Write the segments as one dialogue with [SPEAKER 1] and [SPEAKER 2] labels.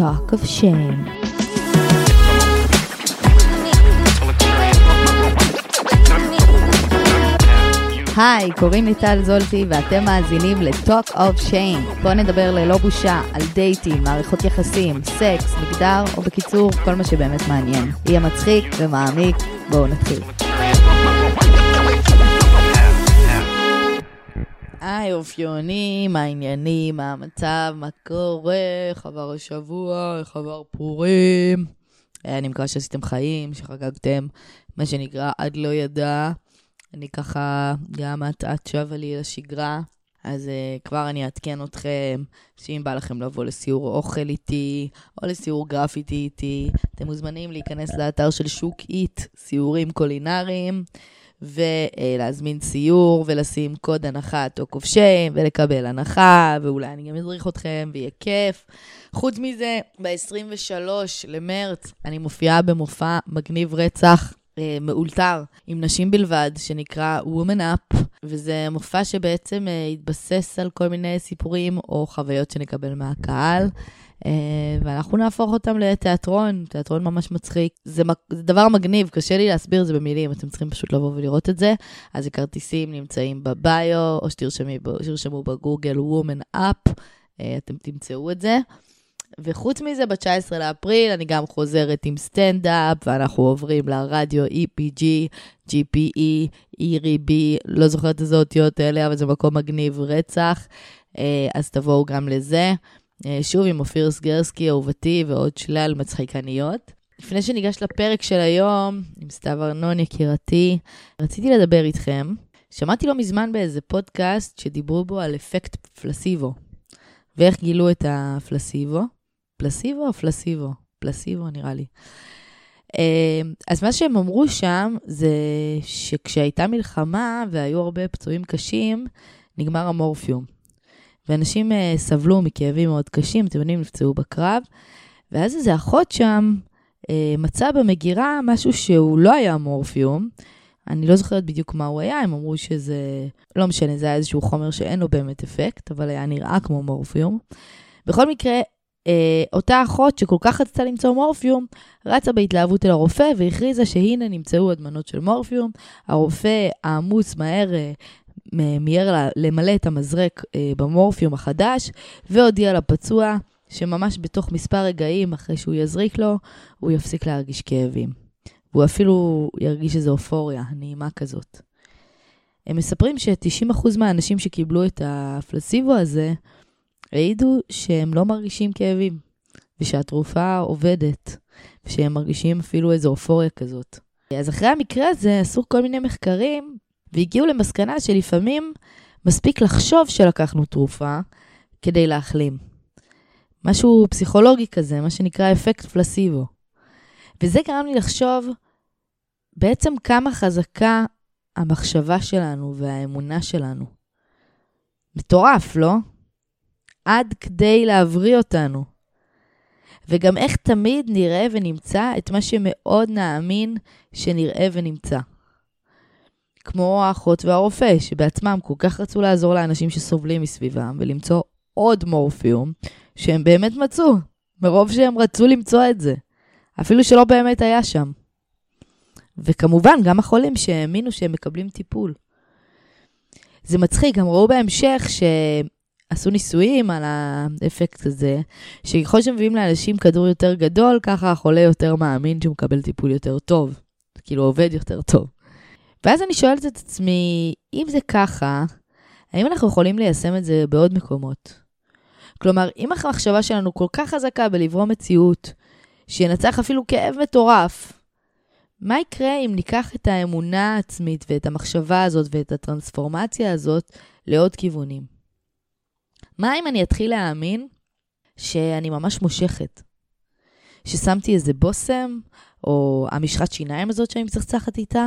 [SPEAKER 1] Talk of Shame. היי, קוראים לי טל זולטי ואתם מאזינים ל-Talk of Shame. בואו נדבר ללא בושה על דייטים, מערכות יחסים, סקס, מגדר, או בקיצור, כל מה שבאמת מעניין. יהיה מצחיק ומעמיק, בואו נתחיל. היי אופיונים, מה העניינים, מה המצב, מה קורה, איך עבר השבוע, איך עבר פורים. אה, אני מקווה שעשיתם חיים, שחגגתם, מה שנקרא, עד לא ידע. אני ככה, גם את שווה לי לשגרה, אז uh, כבר אני אעדכן אתכם, שאם בא לכם לבוא לסיור אוכל איתי, או לסיור גרפיטי איתי, אתם מוזמנים להיכנס לאתר של שוק איט, סיורים קולינריים, ולהזמין סיור, ולשים קוד הנחה או כובשים, ולקבל הנחה, ואולי אני גם אדריך אתכם, ויהיה כיף. חוץ מזה, ב-23 למרץ אני מופיעה במופע מגניב רצח אה, מאולתר עם נשים בלבד, שנקרא Woman Up, וזה מופע שבעצם אה, התבסס על כל מיני סיפורים או חוויות שנקבל מהקהל. Uh, ואנחנו נהפוך אותם לתיאטרון, תיאטרון ממש מצחיק. זה, זה דבר מגניב, קשה לי להסביר את זה במילים, אתם צריכים פשוט לבוא ולראות את זה. אז הכרטיסים נמצאים בביו, או שתרשמו בגוגל Woman Up, uh, אתם תמצאו את זה. וחוץ מזה, ב-19 לאפריל אני גם חוזרת עם סטנדאפ, ואנחנו עוברים לרדיו EPG, GPE, ERB, לא זוכרת איזה אותיות האלה, אבל זה מקום מגניב רצח, אה, אז תבואו גם לזה. אה, שוב עם אופיר סגרסקי, אהובתי, ועוד שלל מצחיקניות. לפני שניגש לפרק של היום, עם סתיו ארנון יקירתי, רציתי לדבר איתכם. שמעתי לא מזמן באיזה פודקאסט שדיברו בו על אפקט פלסיבו, ואיך גילו את הפלסיבו. פלסיבו או פלסיבו? פלסיבו נראה לי. אמ, אז מה שהם אמרו שם זה שכשהייתה מלחמה והיו הרבה פצועים קשים, נגמר המורפיום. ואנשים אה, סבלו מכאבים מאוד קשים, אתם יודעים, נפצעו בקרב, ואז איזה אחות שם אה, מצאה במגירה משהו שהוא לא היה מורפיום. אני לא זוכרת בדיוק מה הוא היה, הם אמרו שזה, לא משנה, זה היה איזשהו חומר שאין לו באמת אפקט, אבל היה נראה כמו מורפיום. בכל מקרה, אה, אותה אחות שכל כך רצתה למצוא מורפיום, רצה בהתלהבות אל הרופא והכריזה שהנה נמצאו הדמנות של מורפיום. הרופא העמוס מהר אה, מיהר למלא את המזרק אה, במורפיום החדש, והודיע לפצוע שממש בתוך מספר רגעים אחרי שהוא יזריק לו, הוא יפסיק להרגיש כאבים. והוא אפילו ירגיש איזו אופוריה נעימה כזאת. הם מספרים ש-90% מהאנשים שקיבלו את הפלסיבו הזה, העידו שהם לא מרגישים כאבים, ושהתרופה עובדת, ושהם מרגישים אפילו איזו אופוריה כזאת. אז אחרי המקרה הזה עשו כל מיני מחקרים, והגיעו למסקנה שלפעמים מספיק לחשוב שלקחנו תרופה כדי להחלים. משהו פסיכולוגי כזה, מה שנקרא אפקט פלסיבו. וזה גרם לי לחשוב בעצם כמה חזקה המחשבה שלנו והאמונה שלנו. מטורף, לא? עד כדי להבריא אותנו. וגם איך תמיד נראה ונמצא את מה שמאוד נאמין שנראה ונמצא. כמו האחות והרופא, שבעצמם כל כך רצו לעזור לאנשים שסובלים מסביבם ולמצוא עוד מורפיום, שהם באמת מצאו, מרוב שהם רצו למצוא את זה, אפילו שלא באמת היה שם. וכמובן, גם החולים שהאמינו שהם מקבלים טיפול. זה מצחיק, גם ראו בהמשך ש... עשו ניסויים על האפקט הזה, שככל שמביאים לאנשים כדור יותר גדול, ככה החולה יותר מאמין שהוא מקבל טיפול יותר טוב. כאילו עובד יותר טוב. ואז אני שואלת את עצמי, אם זה ככה, האם אנחנו יכולים ליישם את זה בעוד מקומות? כלומר, אם המחשבה שלנו כל כך חזקה בלברוא מציאות, שינצח אפילו כאב מטורף, מה יקרה אם ניקח את האמונה העצמית ואת המחשבה הזאת ואת הטרנספורמציה הזאת לעוד כיוונים? מה אם אני אתחיל להאמין שאני ממש מושכת? ששמתי איזה בושם, או המשחת שיניים הזאת שאני מצחצחת איתה,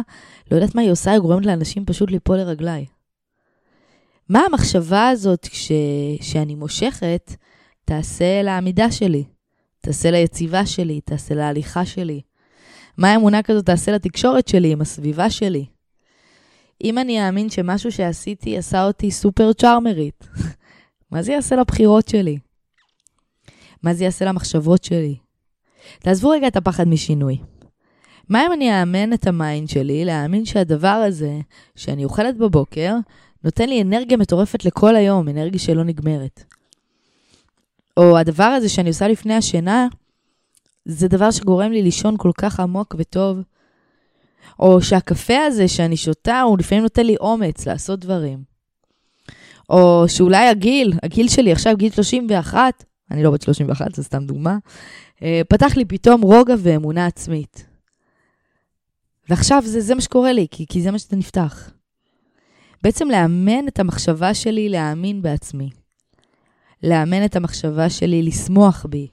[SPEAKER 1] לא יודעת מה היא עושה, היא גורמת לאנשים פשוט ליפול לרגליי. מה המחשבה הזאת כש... שאני מושכת תעשה לעמידה שלי, תעשה ליציבה שלי, תעשה להליכה שלי? מה האמונה כזאת תעשה לתקשורת שלי עם הסביבה שלי? אם אני אאמין שמשהו שעשיתי עשה אותי סופר צ'ארמרית, מה זה יעשה לבחירות שלי? מה זה יעשה למחשבות שלי. תעזבו רגע את הפחד משינוי. מה אם אני אאמן את ה mind שלי להאמין שהדבר הזה שאני אוכלת בבוקר נותן לי אנרגיה מטורפת לכל היום, אנרגיה שלא נגמרת. או הדבר הזה שאני עושה לפני השינה, זה דבר שגורם לי לישון כל כך עמוק וטוב. או שהקפה הזה שאני שותה, הוא לפעמים נותן לי אומץ לעשות דברים. או שאולי הגיל, הגיל שלי עכשיו גיל 31, אני לא בת 31, זו סתם דוגמה, אה, פתח לי פתאום רוגע ואמונה עצמית. ועכשיו זה, זה מה שקורה לי, כי, כי זה מה שאתה נפתח. בעצם לאמן את המחשבה שלי להאמין בעצמי. לאמן את המחשבה שלי לשמוח בי.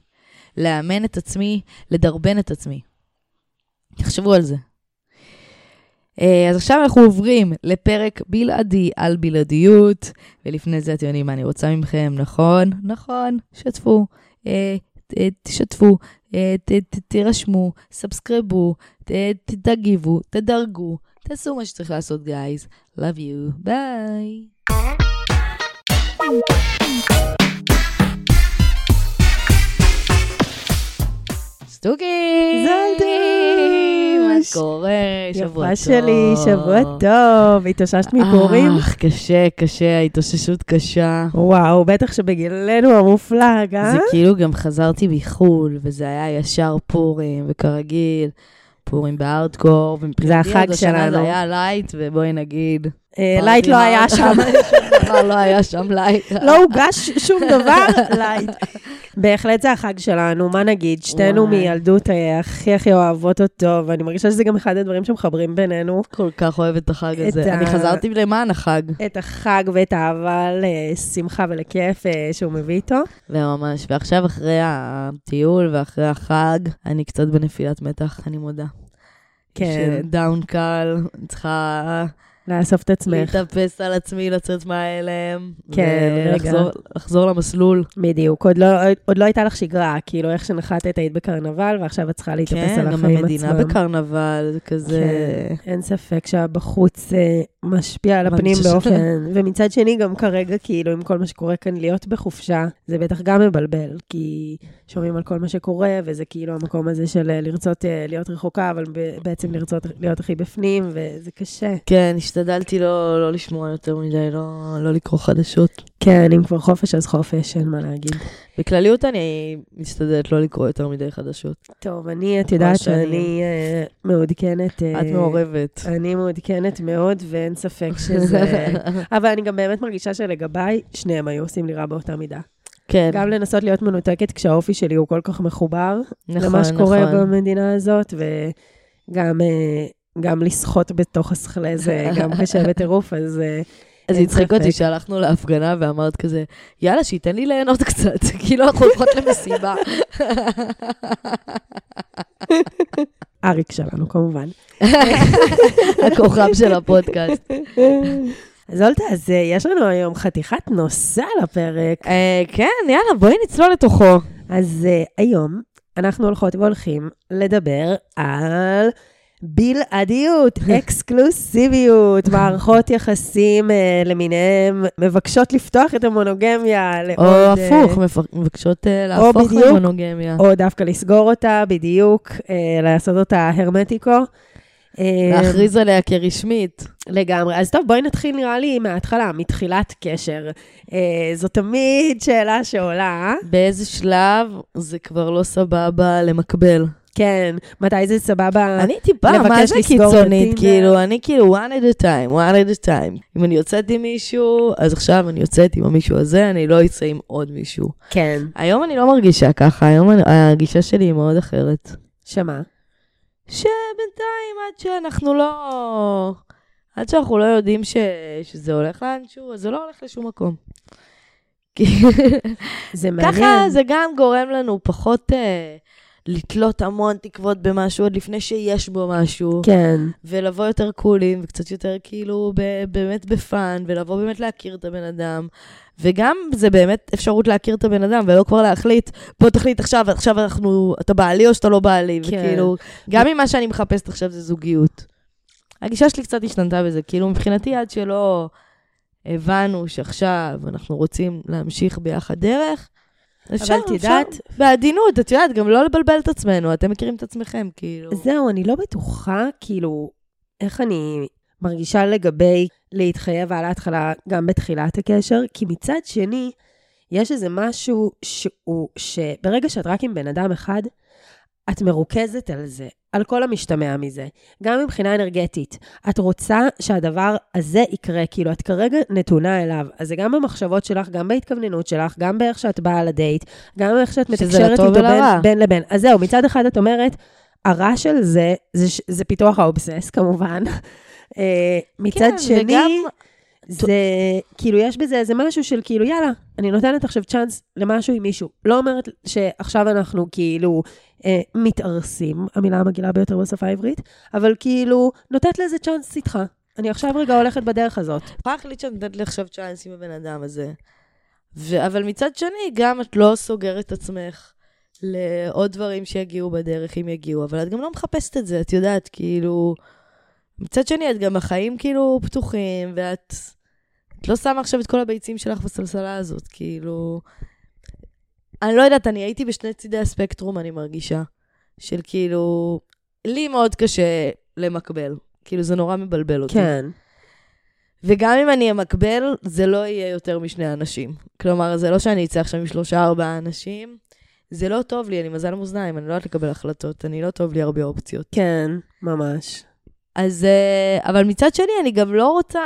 [SPEAKER 1] לאמן את עצמי לדרבן את עצמי. תחשבו על זה. אה, אז עכשיו אנחנו עוברים לפרק בלעדי על בלעדיות, ולפני זה אתם יודעים מה אני רוצה מכם, נכון? נכון, שתפו, אה, תשתפו, אה, תירשמו, סאבסקרבו, תגיבו, תדרגו, תעשו מה שצריך לעשות, guys. Love you, ביי. סטוקי!
[SPEAKER 2] זלדוש!
[SPEAKER 1] מה קורה? שבוע טוב.
[SPEAKER 2] יפה שלי, שבוע טוב. התאוששת מפורים?
[SPEAKER 1] אך, קשה, קשה, ההתאוששות קשה.
[SPEAKER 2] וואו, בטח שבגילנו המופלג, אה?
[SPEAKER 1] זה כאילו גם חזרתי מחו"ל, וזה היה ישר פורים, וכרגיל, פורים בארדקור,
[SPEAKER 2] זה החג שלנו.
[SPEAKER 1] זה היה light, ובואי נגיד...
[SPEAKER 2] אה, light לא היה שם.
[SPEAKER 1] לא היה שם light.
[SPEAKER 2] לא הוגש שום דבר, light. בהחלט זה החג שלנו, מה נגיד? שתינו מילדות אה, הכי הכי אוהבות אותו, ואני מרגישה שזה גם אחד הדברים שמחברים בינינו.
[SPEAKER 1] כל כך אוהבת את החג הזה. אני חזרתי למען החג.
[SPEAKER 2] את החג ואת האהבה לשמחה ולכיף אה, שהוא מביא איתו.
[SPEAKER 1] וממש, ועכשיו אחרי הטיול ואחרי החג, אני קצת בנפילת מתח, אני מודה.
[SPEAKER 2] כן.
[SPEAKER 1] דאון קל, צריכה...
[SPEAKER 2] לאסוף את עצמך.
[SPEAKER 1] להתאפס על עצמי, לצאת מההלם.
[SPEAKER 2] כן, רגע.
[SPEAKER 1] לחזור למסלול.
[SPEAKER 2] בדיוק, עוד לא, עוד לא הייתה לך שגרה, כאילו איך שנחתת היית בקרנבל, ועכשיו את צריכה להתאפס
[SPEAKER 1] כן,
[SPEAKER 2] על החיים עצמם.
[SPEAKER 1] כן, גם המדינה בקרנבל, זה כזה...
[SPEAKER 2] כן, אין ספק שהבחוץ אה, משפיע על הפנים באופן... ומצד שני, גם כרגע, כאילו, עם כל מה שקורה כאן, להיות בחופשה, זה בטח גם מבלבל, כי שומעים על כל מה שקורה, וזה כאילו המקום הזה של אה, לרצות אה, להיות רחוקה, אבל בעצם לרצות להיות הכי בפנים, וזה קשה.
[SPEAKER 1] כן, השתדלתי לא, לא לשמוע יותר מדי, לא, לא לקרוא חדשות.
[SPEAKER 2] כן, אם כבר חופש, אז חופש, אין מה להגיד.
[SPEAKER 1] בכלליות אני משתדלת לא לקרוא יותר מדי חדשות.
[SPEAKER 2] טוב, אני, את יודעת שאני uh, מעודכנת.
[SPEAKER 1] את uh, מעורבת.
[SPEAKER 2] אני מעודכנת מאוד, ואין ספק שזה... אבל אני גם באמת מרגישה שלגביי, שניהם היו עושים לי רע באותה מידה.
[SPEAKER 1] כן.
[SPEAKER 2] גם לנסות להיות מנותקת כשהאופי שלי הוא כל כך מחובר.
[SPEAKER 1] נכון,
[SPEAKER 2] למה שקורה
[SPEAKER 1] נכון.
[SPEAKER 2] במדינה הזאת, וגם uh, גם לשחות בתוך השכלה זה גם קשה בטירוף, אז... Uh,
[SPEAKER 1] אז הצחיק אותי שהלכנו להפגנה ואמרת כזה, יאללה, שייתן לי ליהנות קצת, כאילו אנחנו הולכות למסיבה.
[SPEAKER 2] אריק שלנו, כמובן.
[SPEAKER 1] הכוכב של הפודקאסט.
[SPEAKER 2] אז אולטה, אז אה, יש לנו היום חתיכת נושא על הפרק.
[SPEAKER 1] אה, כן, יאללה, בואי נצלול לתוכו.
[SPEAKER 2] אז אה, היום אנחנו הולכות והולכים לדבר על בלעדיות, אקסקלוסיביות, מערכות יחסים אה, למיניהם, מבקשות לפתוח את המונוגמיה לעוד...
[SPEAKER 1] או הפוך, אה, מבקשות אה, להפוך למונוגמיה.
[SPEAKER 2] או דווקא לסגור אותה, בדיוק, אה, לעשות אותה הרמטיקו.
[SPEAKER 1] להכריז עליה כרשמית.
[SPEAKER 2] לגמרי. אז טוב, בואי נתחיל נראה לי מההתחלה, מתחילת קשר. אה, זו תמיד שאלה שעולה.
[SPEAKER 1] באיזה שלב זה כבר לא סבבה למקבל?
[SPEAKER 2] כן, מתי זה סבבה
[SPEAKER 1] אני טיפה, מה זה קיצונית? כאילו, אני כאילו one at a time, one at a time. אם אני יוצאת עם מישהו, אז עכשיו אני יוצאת עם המישהו הזה, אני לא אצא עם עוד מישהו.
[SPEAKER 2] כן.
[SPEAKER 1] היום אני לא מרגישה ככה, היום הגישה שלי היא מאוד אחרת.
[SPEAKER 2] שמה?
[SPEAKER 1] שבינתיים, עד שאנחנו לא... עד שאנחנו לא יודעים ש... שזה הולך לאנשהו, אז זה לא הולך לשום מקום.
[SPEAKER 2] זה מעניין.
[SPEAKER 1] ככה זה גם גורם לנו פחות... אה, לתלות המון תקוות במשהו עוד לפני שיש בו משהו.
[SPEAKER 2] כן.
[SPEAKER 1] ולבוא יותר קולים, וקצת יותר כאילו ב- באמת בפאן, ולבוא באמת להכיר את הבן אדם. וגם זה באמת אפשרות להכיר את הבן אדם, ולא כבר להחליט, בוא תחליט עכשיו, עכשיו אנחנו, אתה בעלי או שאתה לא בעלי. כן. וכאילו, גם אם מה שאני מחפשת עכשיו זה זוגיות. הגישה שלי קצת השתנתה בזה, כאילו מבחינתי עד שלא הבנו שעכשיו אנחנו רוצים להמשיך ביחד דרך, אפשר,
[SPEAKER 2] אבל
[SPEAKER 1] אפשר. בעדינות, את יודעת, גם לא לבלבל את עצמנו, אתם מכירים את עצמכם, כאילו.
[SPEAKER 2] זהו, אני לא בטוחה, כאילו, איך אני מרגישה לגבי להתחייב על ההתחלה, גם בתחילת הקשר, כי מצד שני, יש איזה משהו שהוא, שברגע שאת רק עם בן אדם אחד, את מרוכזת על זה, על כל המשתמע מזה, גם מבחינה אנרגטית. את רוצה שהדבר הזה יקרה, כאילו, את כרגע נתונה אליו. אז זה גם במחשבות שלך, גם בהתכווננות שלך, גם באיך שאת באה לדייט, גם באיך שאת מתקשרת איתו בין. בין לבין. אז זהו, מצד אחד את אומרת, הרע של זה, זה, זה פיתוח האובסס, כמובן. אה, מצד
[SPEAKER 1] כן,
[SPEAKER 2] שני,
[SPEAKER 1] וגם-
[SPEAKER 2] זה, כאילו, יש בזה איזה משהו של כאילו, יאללה, אני נותנת עכשיו צ'אנס למשהו עם מישהו. לא אומרת שעכשיו אנחנו כאילו אה, מתארסים, המילה המגעילה ביותר בשפה העברית, אבל כאילו, נותנת לזה צ'אנס איתך. אני עכשיו רגע הולכת בדרך הזאת.
[SPEAKER 1] יכולה להחליט שאת נותנת לי עכשיו צ'אנס עם הבן אדם הזה. ו- אבל מצד שני, גם את לא סוגרת את עצמך לעוד דברים שיגיעו בדרך, אם יגיעו, אבל את גם לא מחפשת את זה, את יודעת, כאילו... מצד שני, את גם החיים כאילו פתוחים, ואת את לא שמה עכשיו את כל הביצים שלך בסלסלה הזאת, כאילו... אני לא יודעת, אני הייתי בשני צידי הספקטרום, אני מרגישה. של כאילו... לי מאוד קשה למקבל. כאילו, זה נורא מבלבל אותי.
[SPEAKER 2] כן.
[SPEAKER 1] וגם אם אני אמקבל, זה לא יהיה יותר משני אנשים. כלומר, זה לא שאני אצא עכשיו עם שלושה, ארבעה אנשים. זה לא טוב לי, אני מזל מאזניים, אני לא יודעת לקבל החלטות, אני לא טוב לי הרבה אופציות.
[SPEAKER 2] כן, ממש.
[SPEAKER 1] אז, אה, אבל מצד שני, אני גם לא רוצה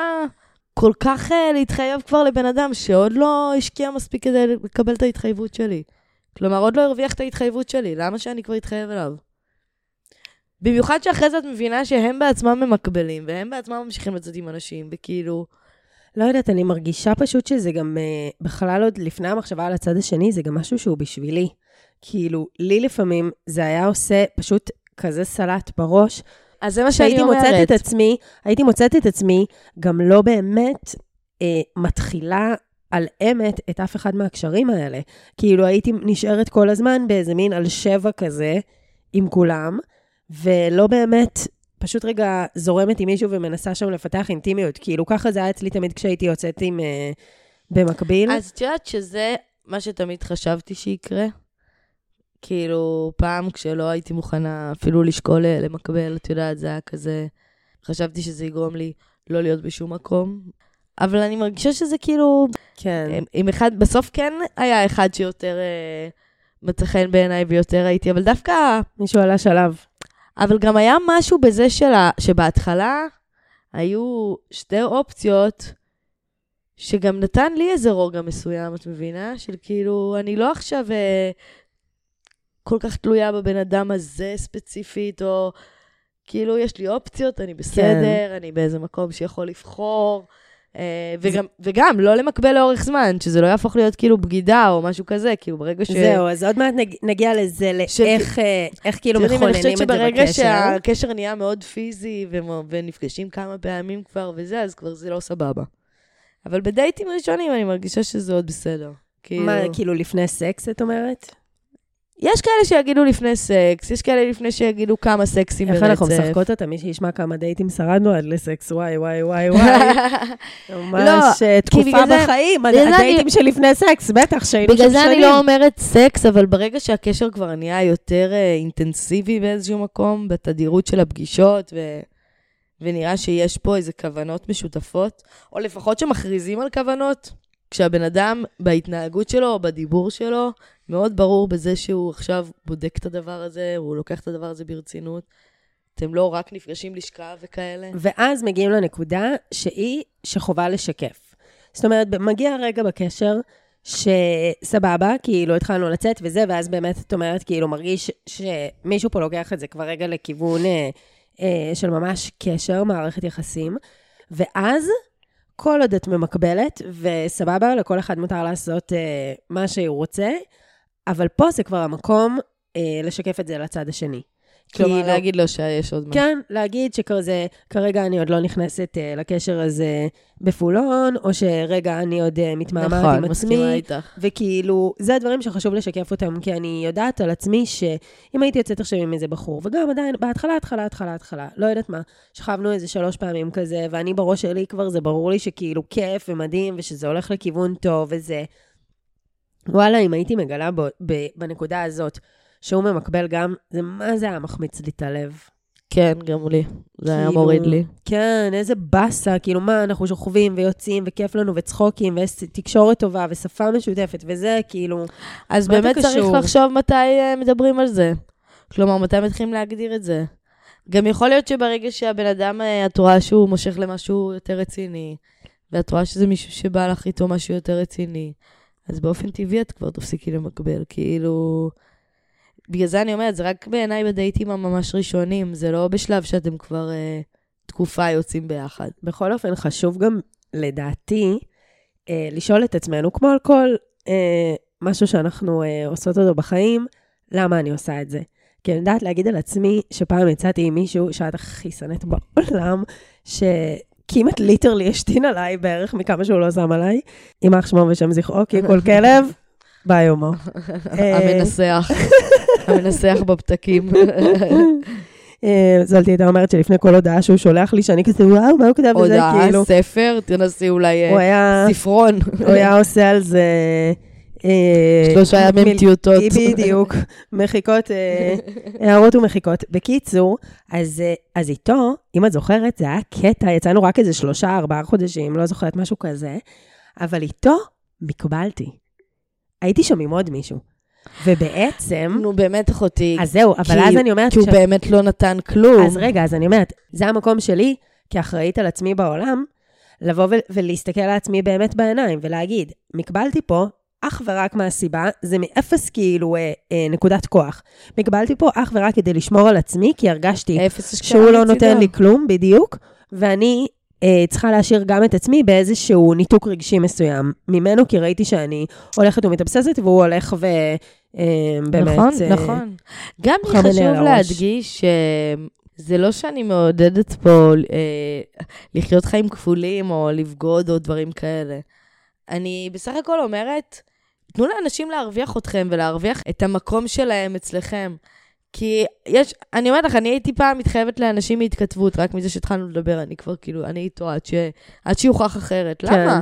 [SPEAKER 1] כל כך אה, להתחייב כבר לבן אדם שעוד לא השקיע מספיק כדי לקבל את ההתחייבות שלי. כלומר, עוד לא הרוויח את ההתחייבות שלי, למה שאני כבר אתחייב אליו? במיוחד שאחרי זה את מבינה שהם בעצמם ממקבלים, והם בעצמם ממשיכים לצאת עם אנשים, וכאילו...
[SPEAKER 2] לא יודעת, אני מרגישה פשוט שזה גם, אה, בכלל עוד לפני המחשבה על הצד השני, זה גם משהו שהוא בשבילי. כאילו, לי לפעמים זה היה עושה פשוט כזה סלט בראש,
[SPEAKER 1] אז זה מה שאני
[SPEAKER 2] שהייתי
[SPEAKER 1] אומרת.
[SPEAKER 2] מוצאת את עצמי, הייתי מוצאת את עצמי גם לא באמת אה, מתחילה על אמת את אף אחד מהקשרים האלה. כאילו, הייתי נשארת כל הזמן באיזה מין על שבע כזה עם כולם, ולא באמת, פשוט רגע זורמת עם מישהו ומנסה שם לפתח אינטימיות. כאילו, ככה זה היה אצלי תמיד כשהייתי יוצאת עם... אה, במקביל.
[SPEAKER 1] אז את יודעת שזה מה שתמיד חשבתי שיקרה? כאילו, פעם כשלא הייתי מוכנה אפילו לשקול אה, למקבל, את יודעת, זה היה כזה... חשבתי שזה יגרום לי לא להיות בשום מקום. אבל אני מרגישה שזה כאילו...
[SPEAKER 2] כן.
[SPEAKER 1] עם- עם אחד, בסוף כן היה אחד שיותר אה, מצא חן בעיניי ויותר הייתי, אבל דווקא...
[SPEAKER 2] מישהו עלה שלב.
[SPEAKER 1] אבל גם היה משהו בזה שלה, שבהתחלה היו שתי אופציות, שגם נתן לי איזה רוגע מסוים, את מבינה? של כאילו, אני לא עכשיו אה, כל כך תלויה בבן אדם הזה ספציפית, או כאילו, יש לי אופציות, אני בסדר, אני באיזה מקום שיכול לבחור. אה, וגם, וגם, לא למקבל לאורך זמן, שזה לא יהפוך להיות כאילו בגידה או משהו כזה, כאילו ברגע ש...
[SPEAKER 2] זהו, אז עוד מעט נג- נגיע לזה, לאיך אה, איך כאילו
[SPEAKER 1] אתם יודעים,
[SPEAKER 2] מכוננים
[SPEAKER 1] אני
[SPEAKER 2] את
[SPEAKER 1] חושבת
[SPEAKER 2] זה
[SPEAKER 1] שברגע
[SPEAKER 2] בקשר.
[SPEAKER 1] שהקשר נהיה מאוד פיזי ונפגשים כמה פעמים כבר וזה, אז כבר זה לא סבבה. אבל בדייטים ראשונים אני מרגישה שזה עוד בסדר. כאילו,
[SPEAKER 2] מה, כאילו לפני סקס, את אומרת?
[SPEAKER 1] יש כאלה שיגידו לפני סקס, יש כאלה לפני שיגידו כמה סקסים ברצף.
[SPEAKER 2] איך אנחנו משחקות אותה? מי שישמע כמה דייטים שרדנו עד לסקס, וואי, וואי, וואי, וואי. ממש אה,
[SPEAKER 1] כי
[SPEAKER 2] תקופה
[SPEAKER 1] בגלל
[SPEAKER 2] בחיים,
[SPEAKER 1] בגלל
[SPEAKER 2] הדייטים שלפני סקס, בטח, שהיינו שם
[SPEAKER 1] בגלל
[SPEAKER 2] שנים.
[SPEAKER 1] זה אני לא אומרת סקס, אבל ברגע שהקשר כבר נהיה יותר אה, אינטנסיבי באיזשהו מקום, בתדירות של הפגישות. ונראה שיש פה איזה כוונות משותפות, או לפחות שמכריזים על כוונות, כשהבן אדם בהתנהגות שלו או בדיבור שלו, מאוד ברור בזה שהוא עכשיו בודק את הדבר הזה, הוא לוקח את הדבר הזה ברצינות. אתם לא רק נפגשים לשכב וכאלה.
[SPEAKER 2] ואז מגיעים לנקודה שהיא שחובה לשקף. זאת אומרת, מגיע רגע בקשר שסבבה, כאילו התחלנו לצאת וזה, ואז באמת את אומרת, כאילו מרגיש שמישהו פה לוקח את זה כבר רגע לכיוון אה, אה, של ממש קשר, מערכת יחסים, ואז כל עוד את ממקבלת, וסבבה, לכל אחד מותר לעשות אה, מה שהוא רוצה, אבל פה זה כבר המקום אה, לשקף את זה לצד השני.
[SPEAKER 1] כלומר,
[SPEAKER 2] כאילו-
[SPEAKER 1] להגיד לו שיש עוד משהו.
[SPEAKER 2] כן, להגיד שכזה, כרגע אני עוד לא נכנסת uh, לקשר הזה בפול און, או שרגע אני עוד uh, מתמהמהת
[SPEAKER 1] נכון,
[SPEAKER 2] עם
[SPEAKER 1] מסכימה
[SPEAKER 2] עצמי.
[SPEAKER 1] איתך.
[SPEAKER 2] וכאילו, זה הדברים שחשוב לשקף אותם, כי אני יודעת על עצמי שאם הייתי יוצאת עכשיו עם איזה בחור, וגם עדיין, בהתחלה, התחלה, התחלה, התחלה, לא יודעת מה, שכבנו איזה שלוש פעמים כזה, ואני בראש שלי כבר, זה ברור לי שכאילו כיף ומדהים, ושזה הולך לכיוון טוב וזה. וואלה, אם הייתי מגלה בו, ב, בנקודה הזאת, שהוא ממקבל גם, זה מה זה היה מחמיץ לי את הלב.
[SPEAKER 1] כן, גם לי. זה היה
[SPEAKER 2] כאילו,
[SPEAKER 1] מוריד לי.
[SPEAKER 2] כן, איזה באסה, כאילו מה, אנחנו שוכבים ויוצאים, וכיף לנו, וצחוקים, ויש תקשורת טובה, ושפה משותפת, וזה כאילו...
[SPEAKER 1] אז באמת צריך? לחשוב מתי אה, מדברים על זה. כלומר, מתי מתחילים להגדיר את זה. גם יכול להיות שברגע שהבן אדם, אה, את רואה שהוא מושך למשהו יותר רציני, ואת רואה שזה מישהו שבא לך איתו משהו יותר רציני, אז באופן טבעי את כבר תפסיקי למקבל, כאילו... בגלל זה אני אומרת, זה רק בעיניי בדייטים הממש ראשונים, זה לא בשלב שאתם כבר אה, תקופה יוצאים ביחד.
[SPEAKER 2] בכל אופן, חשוב גם, לדעתי, אה, לשאול את עצמנו, כמו על כל אה, משהו שאנחנו אה, עושות אותו בחיים, למה אני עושה את זה? כי אני יודעת להגיד על עצמי, שפעם יצאתי עם מישהו שאת הכי שנאת בעולם, שכמעט literally השתין עליי בערך מכמה שהוא לא שם עליי, יימח שמו ושם זכרו, כי כל כלב, ביי הומו. אה,
[SPEAKER 1] המנסח, המנסח בפתקים.
[SPEAKER 2] אה, זולתי הייתה אומרת שלפני כל הודעה שהוא שולח לי, שאני כזה, וואו, מה הוא כתב בזה,
[SPEAKER 1] הודעה,
[SPEAKER 2] כאילו.
[SPEAKER 1] ספר, תנסי אולי אה. ספרון.
[SPEAKER 2] הוא היה עושה על זה... אה,
[SPEAKER 1] שלושה ימים טיוטות.
[SPEAKER 2] בדיוק, מחיקות, אה, הערות ומחיקות. בקיצור, אז, אה, אז איתו, אם את זוכרת, זה היה קטע, יצאנו רק איזה שלושה, ארבעה חודשים, לא זוכרת, משהו כזה, אבל איתו מקבלתי. הייתי שם עם עוד מישהו. ובעצם,
[SPEAKER 1] נו, באמת, אחותי.
[SPEAKER 2] אז זהו, אבל
[SPEAKER 1] כי-
[SPEAKER 2] אז אני אומרת,
[SPEAKER 1] כי הוא
[SPEAKER 2] ש-
[SPEAKER 1] באמת לא נתן כלום.
[SPEAKER 2] אז רגע, אז אני אומרת, זה המקום שלי, כאחראית על עצמי בעולם, לבוא ו- ולהסתכל על עצמי באמת בעיניים, ולהגיד, מקבלתי פה אך ורק מהסיבה, זה מאפס כאילו אה, אה, נקודת כוח. מקבלתי פה אך ורק כדי לשמור על עצמי, כי הרגשתי שהוא לא. נותן לי כלום, בדיוק, ואני אה, צריכה להשאיר גם את עצמי באיזשהו ניתוק רגשי מסוים ממנו, כי ראיתי שאני הולכת ומתאבססת, והוא הולך ו... אה, באמת...
[SPEAKER 1] נכון,
[SPEAKER 2] אה,
[SPEAKER 1] נכון. גם לי חשוב. להדגיש שזה לא שאני מעודדת פה אה, לחיות חיים כפולים, או לבגוד, או דברים כאלה. אני בסך הכל אומרת, תנו לאנשים להרוויח אתכם ולהרוויח את המקום שלהם אצלכם. כי יש, אני אומרת לך, אני הייתי פעם מתחייבת לאנשים מהתכתבות, רק מזה שהתחלנו לדבר, אני כבר כאילו, אני איתו עד, ש, עד שיוכח אחרת.
[SPEAKER 2] כן.
[SPEAKER 1] למה?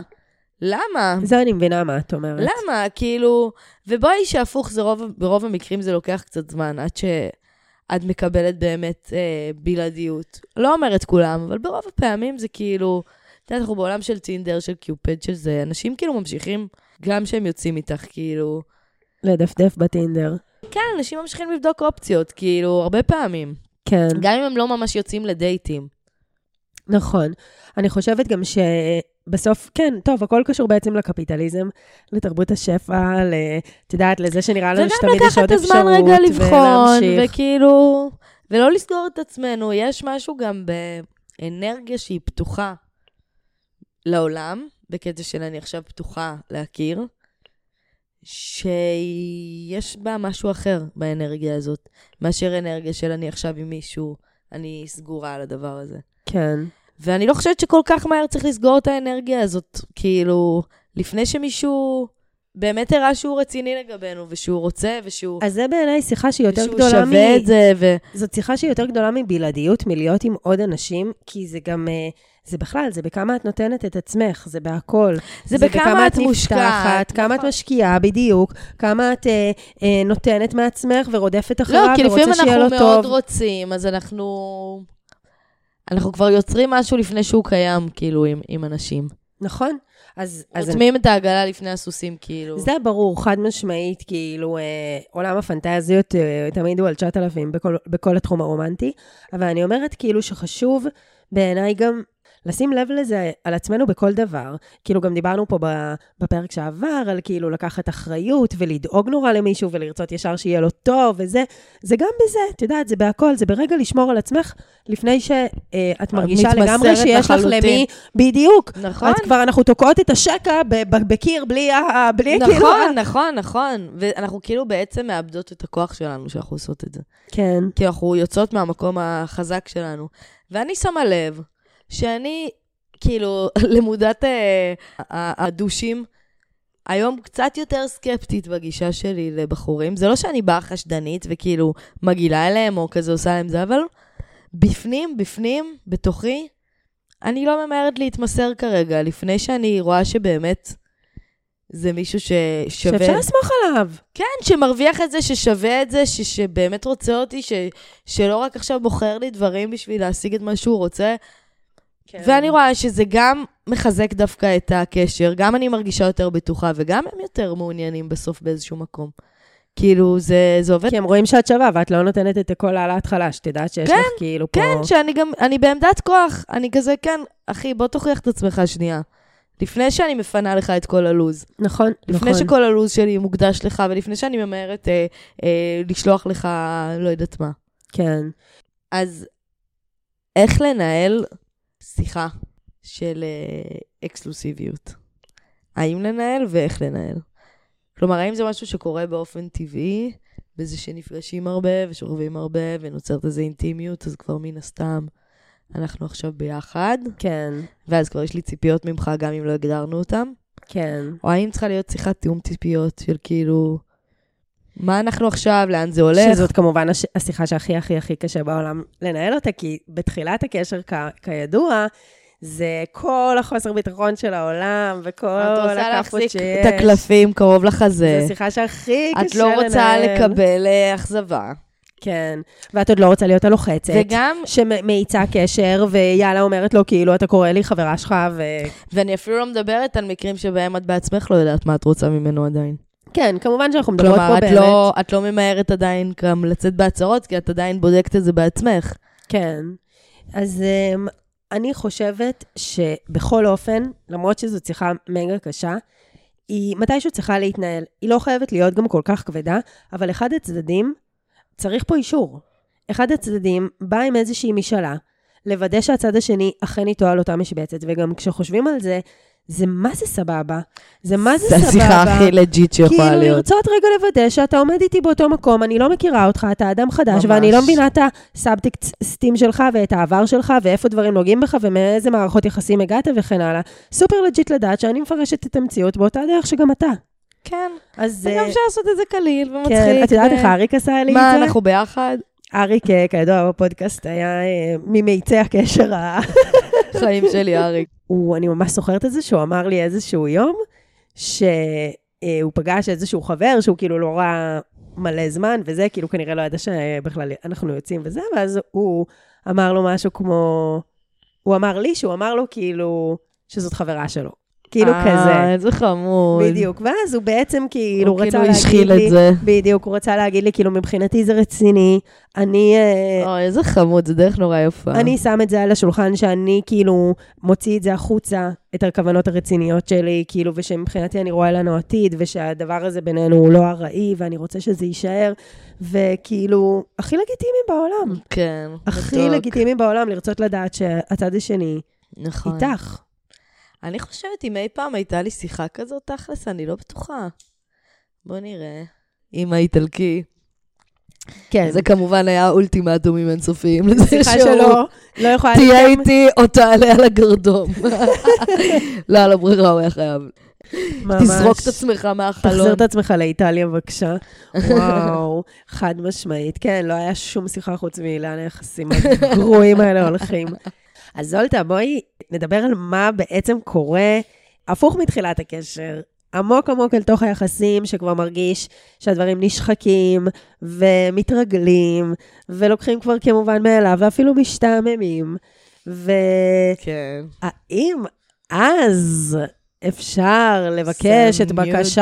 [SPEAKER 1] למה?
[SPEAKER 2] זה אני מבינה מה את אומרת.
[SPEAKER 1] למה? כאילו, ובואי שהפוך, זה רוב, ברוב המקרים זה לוקח קצת זמן, עד שאת מקבלת באמת אה, בלעדיות. לא אומרת כולם, אבל ברוב הפעמים זה כאילו, את יודעת, אנחנו בעולם של טינדר, של קיופד, של זה, אנשים כאילו ממשיכים, גם כשהם יוצאים איתך, כאילו,
[SPEAKER 2] לדפדף בטינדר.
[SPEAKER 1] כן, אנשים ממשיכים לבדוק אופציות, כאילו, הרבה פעמים.
[SPEAKER 2] כן,
[SPEAKER 1] גם אם הם לא ממש יוצאים לדייטים.
[SPEAKER 2] נכון. אני חושבת גם שבסוף, כן, טוב, הכל קשור בעצם לקפיטליזם, לתרבות השפע, ל... את יודעת, לזה שנראה לנו
[SPEAKER 1] וגם
[SPEAKER 2] שתמיד יש
[SPEAKER 1] לקחת
[SPEAKER 2] עוד
[SPEAKER 1] את
[SPEAKER 2] אפשרות,
[SPEAKER 1] הזמן רגע לבחון,
[SPEAKER 2] ולהמשיך.
[SPEAKER 1] וכאילו, ולא לסגור את עצמנו. יש משהו גם באנרגיה שהיא פתוחה לעולם, בקטע של אני עכשיו פתוחה להכיר, שיש בה משהו אחר באנרגיה הזאת, מאשר אנרגיה של אני עכשיו עם מישהו, אני סגורה על הדבר הזה.
[SPEAKER 2] כן.
[SPEAKER 1] ואני לא חושבת שכל כך מהר צריך לסגור את האנרגיה הזאת, כאילו, לפני שמישהו באמת הראה שהוא רציני לגבינו, ושהוא רוצה, ושהוא,
[SPEAKER 2] אז זה בעיניי שיחה שהיא יותר
[SPEAKER 1] ושהוא
[SPEAKER 2] גדולה מ...
[SPEAKER 1] שווה את זה, ו...
[SPEAKER 2] זאת שיחה שהיא יותר גדולה מבלעדיות, מלהיות עם עוד אנשים, כי זה גם, אה, זה בכלל, זה בכמה את נותנת את עצמך, זה בהכל.
[SPEAKER 1] זה בכמה את
[SPEAKER 2] נפתחת,
[SPEAKER 1] מושקעת.
[SPEAKER 2] כמה את
[SPEAKER 1] נכון.
[SPEAKER 2] משקיעה, בדיוק, כמה את אה, אה, נותנת מעצמך ורודפת
[SPEAKER 1] לא,
[SPEAKER 2] אחריו,
[SPEAKER 1] כי לפעמים
[SPEAKER 2] ורוצה שיהיה לו
[SPEAKER 1] אנחנו
[SPEAKER 2] טוב.
[SPEAKER 1] מאוד רוצים, אז אנחנו... אנחנו כבר יוצרים משהו לפני שהוא קיים, כאילו, עם, עם אנשים.
[SPEAKER 2] נכון? אז, אז
[SPEAKER 1] רותמים את העגלה לפני הסוסים, כאילו.
[SPEAKER 2] זה ברור, חד משמעית, כאילו, אה, עולם הפנטזיות אה, תמיד הוא על 9,000 בכל, בכל התחום הרומנטי, אבל אני אומרת כאילו שחשוב בעיניי גם לשים לב לזה על עצמנו בכל דבר. כאילו, גם דיברנו פה בפרק שעבר, על כאילו לקחת אחריות ולדאוג נורא למישהו ולרצות ישר שיהיה לו טוב וזה, זה גם בזה, את יודעת, זה בהכל, זה ברגע לשמור על עצמך לפני שאת מרגישה
[SPEAKER 1] מתמסרת
[SPEAKER 2] לגמרי שיש לך. למי, בדיוק.
[SPEAKER 1] נכון.
[SPEAKER 2] את כבר, אנחנו תוקעות את השקע בקיר בלי, ה- בלי כאילו...
[SPEAKER 1] נכון, נכון, נכון. ואנחנו כאילו בעצם מאבדות את הכוח שלנו שאנחנו עושות את זה.
[SPEAKER 2] כן.
[SPEAKER 1] כי אנחנו יוצאות מהמקום החזק שלנו. ואני שמה לב שאני, כאילו, למודת אה, הדושים, היום קצת יותר סקפטית בגישה שלי לבחורים. זה לא שאני באה חשדנית וכאילו מגעילה אליהם או כזה עושה להם זה, אבל בפנים, בפנים, בתוכי, אני לא ממהרת להתמסר כרגע, לפני שאני רואה שבאמת זה מישהו ששווה...
[SPEAKER 2] שאפשר לסמוך עליו.
[SPEAKER 1] כן, שמרוויח את זה, ששווה את זה, ש, שבאמת רוצה אותי, ש, שלא רק עכשיו מוכר לי דברים בשביל להשיג את מה שהוא רוצה. כן. ואני רואה שזה גם מחזק דווקא את הקשר, גם אני מרגישה יותר בטוחה, וגם הם יותר מעוניינים בסוף באיזשהו מקום. כאילו, זה, זה עובד...
[SPEAKER 2] כי הם רואים שאת שווה, ואת לא נותנת את הכל על ההתחלה, שתדעת שיש
[SPEAKER 1] כן,
[SPEAKER 2] לך כאילו פה...
[SPEAKER 1] כן, שאני גם, אני בעמדת כוח. אני כזה, כן, אחי, בוא תוכיח את עצמך שנייה. לפני שאני מפנה לך את כל הלו"ז.
[SPEAKER 2] נכון,
[SPEAKER 1] לפני
[SPEAKER 2] נכון.
[SPEAKER 1] שכל הלו"ז שלי מוקדש לך, ולפני שאני ממהרת אה, אה, לשלוח לך לא יודעת מה.
[SPEAKER 2] כן.
[SPEAKER 1] אז איך לנהל שיחה של אה, אקסקלוסיביות? האם לנהל ואיך לנהל? כלומר, האם זה משהו שקורה באופן טבעי, בזה שנפגשים הרבה ושוכבים הרבה ונוצרת איזו אינטימיות, אז כבר מן הסתם אנחנו עכשיו ביחד,
[SPEAKER 2] כן,
[SPEAKER 1] ואז כבר יש לי ציפיות ממך גם אם לא הגדרנו אותן?
[SPEAKER 2] כן.
[SPEAKER 1] או האם צריכה להיות שיחת תיאום ציפיות של כאילו, מה אנחנו עכשיו, לאן זה הולך?
[SPEAKER 2] שזאת כמובן הש... השיחה שהכי הכי הכי קשה בעולם לנהל אותה, כי בתחילת הקשר, כ... כידוע, זה כל החוסר ביטחון של העולם, וכל
[SPEAKER 1] את רוצה
[SPEAKER 2] הכאפות
[SPEAKER 1] להחזיק
[SPEAKER 2] שיש.
[SPEAKER 1] את הקלפים קרוב לחזה.
[SPEAKER 2] זו שיחה שהכי קשה לנהל.
[SPEAKER 1] את לא רוצה לקבל אה, אכזבה.
[SPEAKER 2] כן, ואת עוד לא רוצה להיות הלוחצת.
[SPEAKER 1] וגם,
[SPEAKER 2] שמאיצה קשר, ויאללה אומרת לו, כאילו, אתה קורא לי חברה שלך, ו...
[SPEAKER 1] ואני אפילו לא מדברת על מקרים שבהם את בעצמך לא יודעת מה את רוצה ממנו עדיין.
[SPEAKER 2] כן, כמובן שאנחנו מדברות
[SPEAKER 1] כלומר,
[SPEAKER 2] פה
[SPEAKER 1] את
[SPEAKER 2] באמת.
[SPEAKER 1] לא, את לא ממהרת עדיין גם לצאת בהצהרות, כי את עדיין בודקת את זה בעצמך.
[SPEAKER 2] כן. אז um, אני חושבת שבכל אופן, למרות שזו שיחה מגה קשה, היא מתישהו צריכה להתנהל. היא לא חייבת להיות גם כל כך כבדה, אבל אחד הצדדים, צריך פה אישור. אחד הצדדים בא עם איזושהי משאלה, לוודא שהצד השני אכן איתו על אותה משבצת, וגם כשחושבים על זה, זה מה זה סבבה? זה מה זה סבבה?
[SPEAKER 1] השיחה הכי לג'יט שיכולה
[SPEAKER 2] כאילו
[SPEAKER 1] להיות.
[SPEAKER 2] לרצות רגע לוודא שאתה עומד איתי באותו מקום, אני לא מכירה אותך, אתה אדם חדש,
[SPEAKER 1] ממש.
[SPEAKER 2] ואני לא מבינה את הסאבטקסטים שלך ואת העבר שלך, ואיפה דברים נוגעים בך, ומאיזה מערכות יחסים הגעת וכן הלאה. super legit לדעת שאני מפרשת את המציאות באותה דרך שגם אתה.
[SPEAKER 1] כן.
[SPEAKER 2] אז...
[SPEAKER 1] וגם
[SPEAKER 2] אה,
[SPEAKER 1] אפשר לעשות את זה קליל ומצחיק.
[SPEAKER 2] כן, את יודעת איך אריק עשה לי את
[SPEAKER 1] מה,
[SPEAKER 2] זה?
[SPEAKER 1] אנחנו ביחד?
[SPEAKER 2] אריק, אה, כידוע בפודקאסט, היה אה, ממאיצי הקשר ה...
[SPEAKER 1] חיים שלי, אריק.
[SPEAKER 2] הוא, אני ממש זוכרת את זה, שהוא אמר לי איזשהו יום, שהוא פגש איזשהו חבר שהוא כאילו לא ראה מלא זמן, וזה, כאילו כנראה לא ידע שבכלל אנחנו יוצאים וזה, ואז הוא אמר לו משהו כמו, הוא אמר לי שהוא אמר לו כאילו שזאת חברה שלו. כאילו
[SPEAKER 1] אה,
[SPEAKER 2] כזה.
[SPEAKER 1] איזה חמוד.
[SPEAKER 2] בדיוק, ואז הוא בעצם כאילו
[SPEAKER 1] הוא
[SPEAKER 2] רצה
[SPEAKER 1] כאילו
[SPEAKER 2] להגיד
[SPEAKER 1] השחיל
[SPEAKER 2] לי,
[SPEAKER 1] את זה.
[SPEAKER 2] בדיוק, הוא רצה להגיד לי, כאילו, מבחינתי זה רציני, אני, אה,
[SPEAKER 1] אוי, איזה חמוד, זה דרך נורא יפה.
[SPEAKER 2] אני שם את זה על השולחן, שאני כאילו מוציא את זה החוצה, את הכוונות הרציניות שלי, כאילו, ושמבחינתי אני רואה לנו עתיד, ושהדבר הזה בינינו הוא לא ארעי, ואני רוצה שזה יישאר, וכאילו, הכי לגיטימי בעולם.
[SPEAKER 1] כן.
[SPEAKER 2] הכי. לגיטימי בעולם לרצות לדעת שהצד השני
[SPEAKER 1] נכון.
[SPEAKER 2] איתך.
[SPEAKER 1] אני חושבת, אם אי פעם הייתה לי שיחה כזאת, תכלס, אני לא בטוחה. בוא נראה. עם האיטלקי.
[SPEAKER 2] כן,
[SPEAKER 1] זה כמובן היה אולטימטומים אינסופיים. לזה
[SPEAKER 2] שיחה
[SPEAKER 1] שהוא
[SPEAKER 2] שלו לא יכולה
[SPEAKER 1] תהיה. איתי או תעלה על הגרדום. לא, על הברירה הוא היה חייב.
[SPEAKER 2] ממש.
[SPEAKER 1] תזרוק את עצמך
[SPEAKER 2] תחזיר
[SPEAKER 1] מהחלון.
[SPEAKER 2] את עצמך לאיטליה, בבקשה. וואו, חד משמעית. כן, לא היה שום שיחה חוץ מלאן היחסים הגרועים האלה הולכים. אז זולטה, בואי נדבר על מה בעצם קורה הפוך מתחילת הקשר. עמוק עמוק אל תוך היחסים, שכבר מרגיש שהדברים נשחקים ומתרגלים, ולוקחים כבר כמובן מאליו, ואפילו משתעממים. והאם
[SPEAKER 1] כן.
[SPEAKER 2] אז אפשר לבקש את. בקשת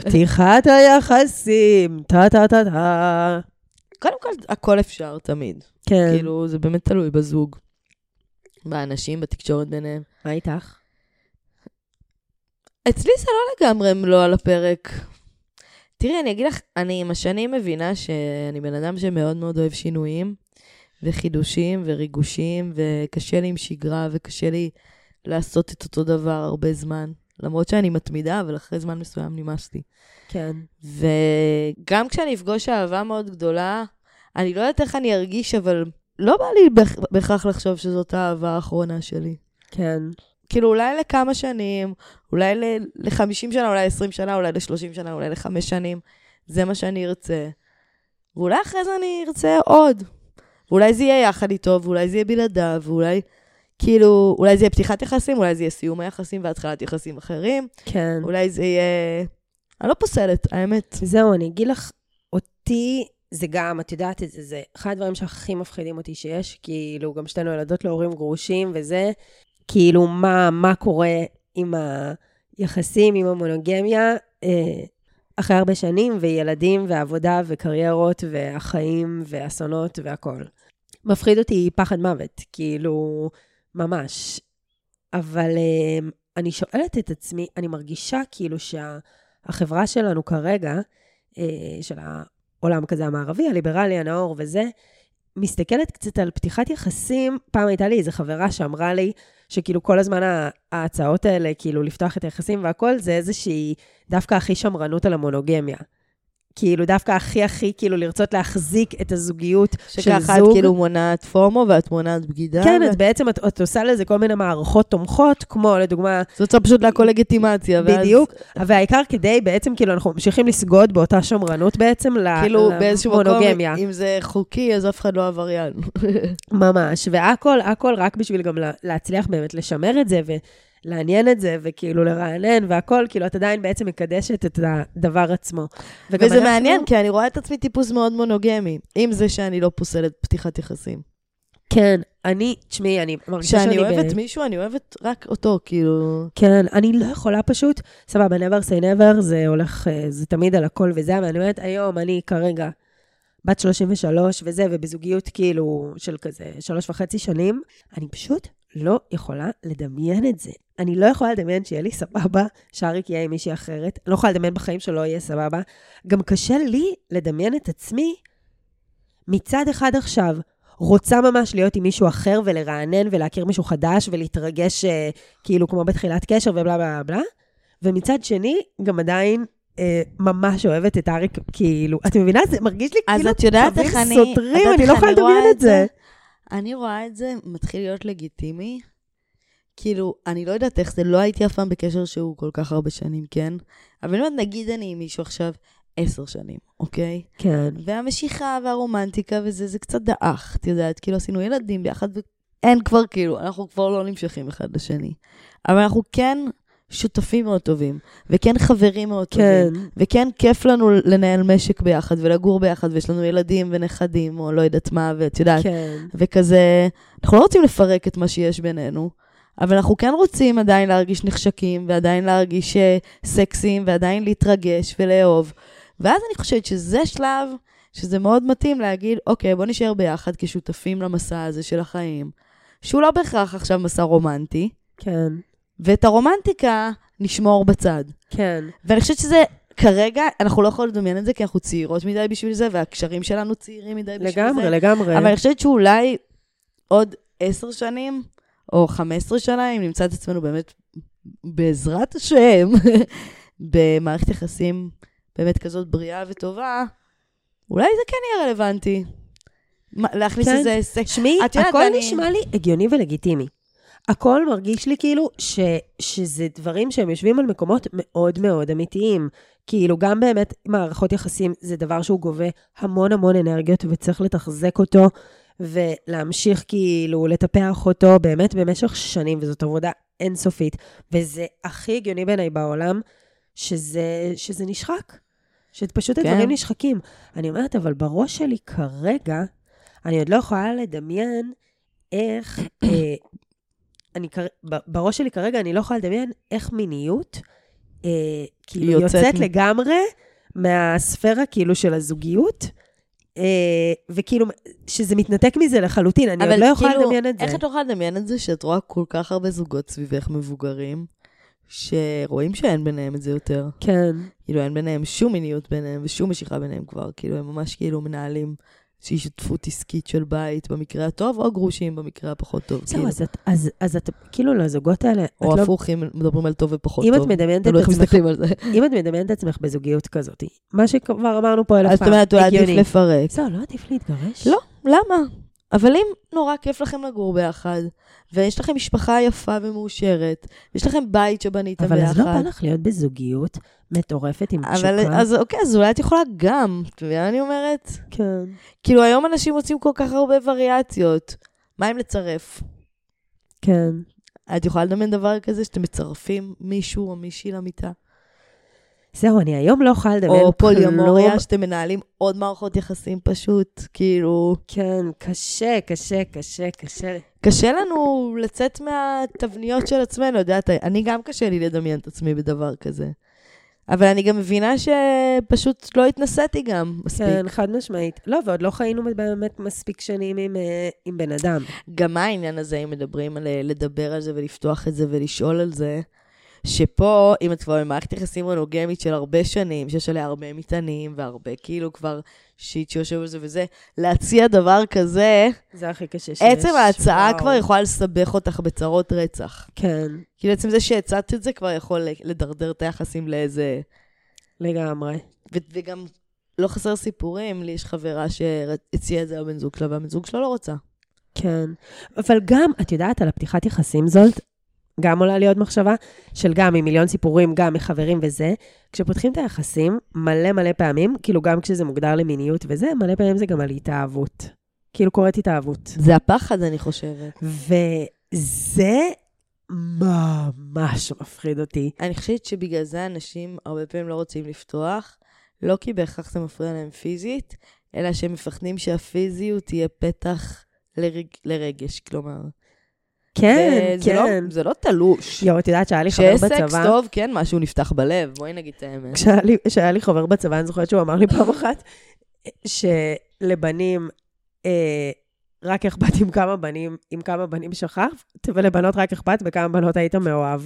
[SPEAKER 2] פתיחת היחסים, טה-טה-טה-טה.
[SPEAKER 1] קודם כל, הכל אפשר תמיד.
[SPEAKER 2] כן,
[SPEAKER 1] כאילו, זה באמת תלוי בזוג. באנשים, בתקשורת ביניהם.
[SPEAKER 2] מה איתך?
[SPEAKER 1] אצלי זה לא לגמרי לא על הפרק. תראי, אני אגיד לך, אני עם השנים מבינה שאני בן אדם שמאוד מאוד אוהב שינויים, וחידושים, וריגושים, וקשה לי עם שגרה, וקשה לי לעשות את אותו דבר הרבה זמן. למרות שאני מתמידה, אבל אחרי זמן מסוים נמאס לי.
[SPEAKER 2] כן.
[SPEAKER 1] וגם כשאני אפגוש אהבה מאוד גדולה, אני לא יודעת איך אני ארגיש, אבל לא בא לי בהכ- בהכרח לחשוב שזאת האהבה האחרונה שלי.
[SPEAKER 2] כן.
[SPEAKER 1] כאילו, אולי לכמה שנים, אולי ל-50 שנה, אולי 20 שנה, אולי ל-30 שנה, אולי ל-5 שנים. זה מה שאני ארצה. ואולי אחרי זה אני ארצה עוד. ואולי זה יהיה יחד איתו, ואולי זה יהיה בלעדיו, ואולי... כאילו, אולי זה יהיה פתיחת יחסים, אולי זה יהיה סיום היחסים והתחלת יחסים אחרים,
[SPEAKER 2] כן.
[SPEAKER 1] אולי זה יהיה... אני לא פוסלת, האמת.
[SPEAKER 2] זהו, אני אגיד לך, אותי זה גם, את יודעת את זה, זה אחד הדברים שהכי מפחידים אותי שיש, כאילו, גם שתינו ילדות להורים גרושים וזה, כאילו, מה, מה קורה עם היחסים, עם המונוגמיה, אה, אחרי הרבה שנים, וילדים, ועבודה, וקריירות, והחיים, ואסונות, והכול. מפחיד אותי פחד מוות, כאילו, ממש. אבל אה, אני שואלת את עצמי, אני מרגישה כאילו שהחברה שלנו כרגע, אה, של העולם כזה המערבי, הליברלי, הנאור וזה, מסתכלת קצת על פתיחת יחסים. פעם הייתה לי איזו חברה שאמרה לי, שכאילו כל הזמן ההצעות האלה, כאילו לפתוח את היחסים והכל, זה איזושהי, דווקא הכי שמרנות על המונוגמיה. כאילו, דווקא הכי הכי, כאילו, לרצות להחזיק את הזוגיות של זוג.
[SPEAKER 1] שככה את כאילו מונעת פומו ואת מונעת בגידה.
[SPEAKER 2] כן, את בעצם, את, את עושה לזה כל מיני מערכות תומכות, כמו לדוגמה...
[SPEAKER 1] זאת רוצה פשוט להכל לגיטימציה. ואז...
[SPEAKER 2] בדיוק, והעיקר כדי, בעצם, כאילו, אנחנו ממשיכים לסגוד באותה שמרנות בעצם
[SPEAKER 1] כאילו, באיזשהו מקום, אם זה חוקי, אז אף אחד לא עבריין.
[SPEAKER 2] ממש, והכל, הכל רק בשביל גם להצליח באמת לשמר את זה, ו... לעניין את זה, וכאילו לרענן והכל, כאילו את עדיין בעצם מקדשת את הדבר עצמו.
[SPEAKER 1] וזה אנחנו... מעניין, כי אני רואה את עצמי טיפוס מאוד מונוגמי, עם זה שאני לא פוסלת פתיחת יחסים.
[SPEAKER 2] כן, אני, תשמעי, אני
[SPEAKER 1] מרגישה שאני... כשאני אוהבת ב... מישהו, אני אוהבת רק אותו, כאילו...
[SPEAKER 2] כן, אני לא יכולה פשוט, סבבה, never say never, זה הולך, אה, זה תמיד על הכל וזה, אבל אני אומרת, היום, אני כרגע בת 33 וזה, ובזוגיות כאילו של כזה שלוש וחצי שנים, אני פשוט לא יכולה לדמיין את זה. אני לא יכולה לדמיין שיהיה לי סבבה, שאריק יהיה עם מישהי אחרת. אני לא יכולה לדמיין בחיים שלא יהיה סבבה. גם קשה לי לדמיין את עצמי מצד אחד עכשיו. רוצה ממש להיות עם מישהו אחר ולרענן ולהכיר מישהו חדש ולהתרגש אה, כאילו כמו בתחילת קשר ובלה בלה בלה. ומצד שני, גם עדיין אה, ממש אוהבת את אריק, כאילו, את מבינה? זה מרגיש לי כאילו
[SPEAKER 1] קווים
[SPEAKER 2] סותרים, אני לא יכולה לדמיין את זה.
[SPEAKER 1] אני רואה את זה מתחיל להיות לגיטימי. כאילו, אני לא יודעת איך זה, לא הייתי אף פעם בקשר שהוא כל כך הרבה שנים, כן? אבל אומרת, נגיד אני עם מישהו עכשיו עשר שנים, אוקיי?
[SPEAKER 2] כן.
[SPEAKER 1] והמשיכה והרומנטיקה וזה, זה קצת דעך, את יודעת, כאילו עשינו ילדים ביחד, ואין כבר, כאילו, אנחנו כבר לא נמשכים אחד לשני. אבל אנחנו כן שותפים מאוד טובים, וכן חברים מאוד כן. טובים, וכן כיף לנו לנהל משק ביחד ולגור ביחד, ויש לנו ילדים ונכדים, או לא יודעת מה, ואת יודעת,
[SPEAKER 2] כן.
[SPEAKER 1] וכזה, אנחנו לא רוצים לפרק את מה שיש בינינו, אבל אנחנו כן רוצים עדיין להרגיש נחשקים, ועדיין להרגיש אה, סקסיים, ועדיין להתרגש ולאהוב. ואז אני חושבת שזה שלב שזה מאוד מתאים להגיד, אוקיי, בוא נשאר ביחד כשותפים למסע הזה של החיים, שהוא לא בהכרח עכשיו מסע רומנטי.
[SPEAKER 2] כן.
[SPEAKER 1] ואת הרומנטיקה נשמור בצד.
[SPEAKER 2] כן.
[SPEAKER 1] ואני חושבת שזה, כרגע, אנחנו לא יכולים לדמיין את זה, כי אנחנו צעירות מדי בשביל זה, והקשרים שלנו צעירים מדי בשביל
[SPEAKER 2] לגמרי,
[SPEAKER 1] זה.
[SPEAKER 2] לגמרי, לגמרי.
[SPEAKER 1] אבל אני חושבת שאולי עוד עשר שנים, או חמש עשרה שנה, אם נמצא את עצמנו באמת, בעזרת השם, במערכת יחסים באמת כזאת בריאה וטובה, אולי זה כן יהיה רלוונטי. להכניס כן. איזה הישג.
[SPEAKER 2] שמי, הכל ואני... נשמע לי הגיוני ולגיטימי. הכל מרגיש לי כאילו ש, שזה דברים שהם יושבים על מקומות מאוד מאוד אמיתיים. כאילו, גם באמת מערכות יחסים זה דבר שהוא גובה המון המון אנרגיות וצריך לתחזק אותו ולהמשיך כאילו לטפח אותו באמת במשך שנים, וזאת עבודה אינסופית. וזה הכי הגיוני בעיניי בעולם, שזה, שזה נשחק. שפשוט כן. הדברים נשחקים. אני אומרת, אבל בראש שלי כרגע, אני עוד לא יכולה לדמיין איך אה, אני, בראש שלי כרגע אני לא יכולה לדמיין איך מיניות, אה, כאילו יוצאת, יוצאת מ... לגמרי מהספירה כאילו של הזוגיות, אה, וכאילו, שזה מתנתק מזה לחלוטין, אני עוד לא יכולה כאילו, לדמיין את זה.
[SPEAKER 1] איך את לא יכולה לדמיין את זה שאת רואה כל כך הרבה זוגות סביבך מבוגרים, שרואים שאין ביניהם את זה יותר?
[SPEAKER 2] כן.
[SPEAKER 1] כאילו, אין ביניהם שום מיניות ביניהם ושום משיכה ביניהם כבר, כאילו, הם ממש כאילו מנהלים איזושהי שותפות עסקית של בית במקרה הטוב, או גרושים במקרה הפחות טוב.
[SPEAKER 2] זהו, כאילו. אז, את, אז, אז את, כאילו, לזוגות האלה...
[SPEAKER 1] או לא- הפוך, לא... אם מדברים על טוב ופחות
[SPEAKER 2] אם
[SPEAKER 1] טוב.
[SPEAKER 2] אם את מדמיינת את עצמך... אם את מדמיינת את עצמך בזוגיות כזאת, מה שכבר אמרנו פה אלף פעם,
[SPEAKER 1] אז זאת אומרת, עדיף לפרק.
[SPEAKER 2] זהו, לא עדיף להתגרש?
[SPEAKER 1] לא, למה? אבל אם נורא כיף לכם לגור ביחד, ויש לכם משפחה יפה ומאושרת, ויש לכם בית שבניתם
[SPEAKER 2] אבל
[SPEAKER 1] ביחד.
[SPEAKER 2] אבל אז לא בא לך להיות בזוגיות מטורפת עם תשוקה?
[SPEAKER 1] אבל אז אוקיי, אז אולי את יכולה גם, אתה מבינה מה אני אומרת?
[SPEAKER 2] כן.
[SPEAKER 1] כאילו, היום אנשים עושים כל כך הרבה וריאציות. מה אם לצרף?
[SPEAKER 2] כן.
[SPEAKER 1] את יכולה לדמיין דבר כזה שאתם מצרפים מישהו או מישהי למיטה?
[SPEAKER 2] זהו, אני היום לא יכולה לדמיין
[SPEAKER 1] או. פוליומוריה, שאתם מנהלים עוד מערכות יחסים פשוט, כאילו...
[SPEAKER 2] כן, קשה, קשה, קשה, קשה.
[SPEAKER 1] קשה לנו לצאת מהתבניות של עצמנו, יודעת, אני גם קשה לי לדמיין את עצמי בדבר כזה. אבל אני גם מבינה שפשוט לא התנסיתי גם מספיק.
[SPEAKER 2] כן, חד משמעית. לא, ועוד לא חיינו באמת מספיק שנים עם, אה, עם בן אדם.
[SPEAKER 1] גם מה העניין הזה, אם מדברים על אה, לדבר על זה ולפתוח את זה ולשאול על זה, שפה, אם את כבר במערכת יחסים מונוגמית של הרבה שנים, שיש עליה הרבה מטענים והרבה כאילו כבר שיט שיושב על זה וזה, להציע דבר כזה,
[SPEAKER 2] זה הכי קשה שיש.
[SPEAKER 1] עצם ההצעה
[SPEAKER 2] וואו.
[SPEAKER 1] כבר יכולה לסבך אותך בצרות רצח.
[SPEAKER 2] כן,
[SPEAKER 1] כאילו עצם זה שהצעת את זה כבר יכול לדרדר את היחסים לאיזה...
[SPEAKER 2] לגמרי.
[SPEAKER 1] ו- וגם לא חסר סיפורים, לי יש חברה שהציעה את זה לבן זוג שלה, והבן זוג שלה לא רוצה.
[SPEAKER 2] כן. אבל גם, את יודעת, על הפתיחת יחסים זאת, גם עולה לי עוד מחשבה, של גם עם מיליון סיפורים, גם מחברים וזה, כשפותחים את היחסים, מלא מלא פעמים, כאילו גם כשזה מוגדר למיניות וזה, מלא פעמים זה גם על התאהבות. כאילו קורית התאהבות.
[SPEAKER 1] זה הפחד, אני חושבת.
[SPEAKER 2] וזה ממש מפחיד אותי.
[SPEAKER 1] אני חושבת שבגלל זה אנשים הרבה פעמים לא רוצים לפתוח, לא כי בהכרח זה מפריע להם פיזית, אלא שהם מפחדים שהפיזיות תהיה פתח לרג... לרגש, כלומר.
[SPEAKER 2] כן,
[SPEAKER 1] זה
[SPEAKER 2] כן.
[SPEAKER 1] לא, זה לא תלוש.
[SPEAKER 2] יואו, את יודעת שהיה לי חבר בצבא...
[SPEAKER 1] סקס טוב, כן, משהו נפתח בלב, בואי נגיד את האמת.
[SPEAKER 2] כשהיה לי, כשהיה לי חבר בצבא, אני זוכרת שהוא אמר לי פעם אחת, שלבנים אה, רק אכפת עם כמה בנים, עם כמה בנים שכבת, ולבנות רק אכפת בכמה בנות היית מאוהב.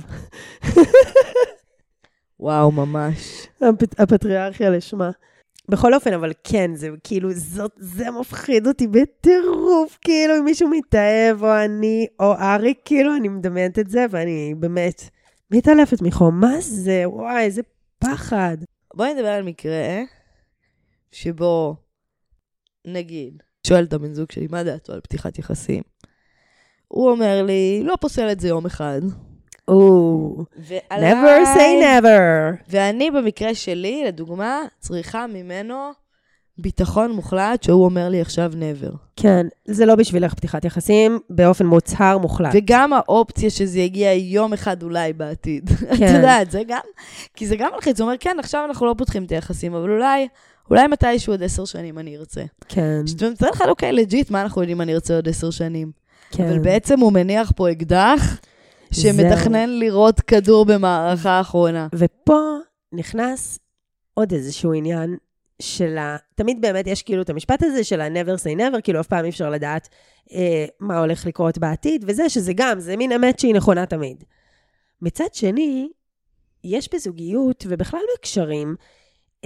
[SPEAKER 1] וואו, ממש.
[SPEAKER 2] הפ- הפטריארכיה לשמה. בכל אופן, אבל כן, זה כאילו, זאת, זה מפחיד אותי בטירוף, כאילו, אם מישהו מתאהב, או אני, או אריק, כאילו, אני מדמיינת את זה, ואני באמת מתעלפת מחום. מה זה? וואי, איזה פחד.
[SPEAKER 1] בואי נדבר על מקרה שבו, נגיד, שואל את הבן זוג שלי, מה דעתו על פתיחת יחסים? הוא אומר לי, לא פוסל את זה יום אחד.
[SPEAKER 2] או,
[SPEAKER 1] ועליי,
[SPEAKER 2] never say never.
[SPEAKER 1] ואני במקרה שלי, לדוגמה, צריכה ממנו ביטחון מוחלט שהוא אומר לי עכשיו never.
[SPEAKER 2] כן, זה לא בשבילך פתיחת יחסים, באופן מוצהר מוחלט.
[SPEAKER 1] וגם האופציה שזה יגיע יום אחד אולי בעתיד. את
[SPEAKER 2] כן.
[SPEAKER 1] יודעת, זה גם, כי זה גם מלחיץ, הוא אומר, כן, עכשיו אנחנו לא פותחים את היחסים, אבל אולי, אולי מתישהו עוד עשר שנים אני ארצה.
[SPEAKER 2] כן,
[SPEAKER 1] שאתה מצא לך, אוקיי, לג'יט, מה אנחנו יודעים אני ארצה עוד עשר שנים?
[SPEAKER 2] כן.
[SPEAKER 1] אבל בעצם הוא מניח פה אקדח שמתכנן לירות כדור במערכה האחרונה.
[SPEAKER 2] ופה נכנס עוד איזשהו עניין של ה... תמיד באמת יש כאילו את המשפט הזה של ה-never say never, כאילו אף פעם אי אפשר לדעת אה, מה הולך לקרות בעתיד, וזה שזה גם, זה מין אמת שהיא נכונה תמיד. מצד שני, יש בזוגיות, ובכלל בקשרים,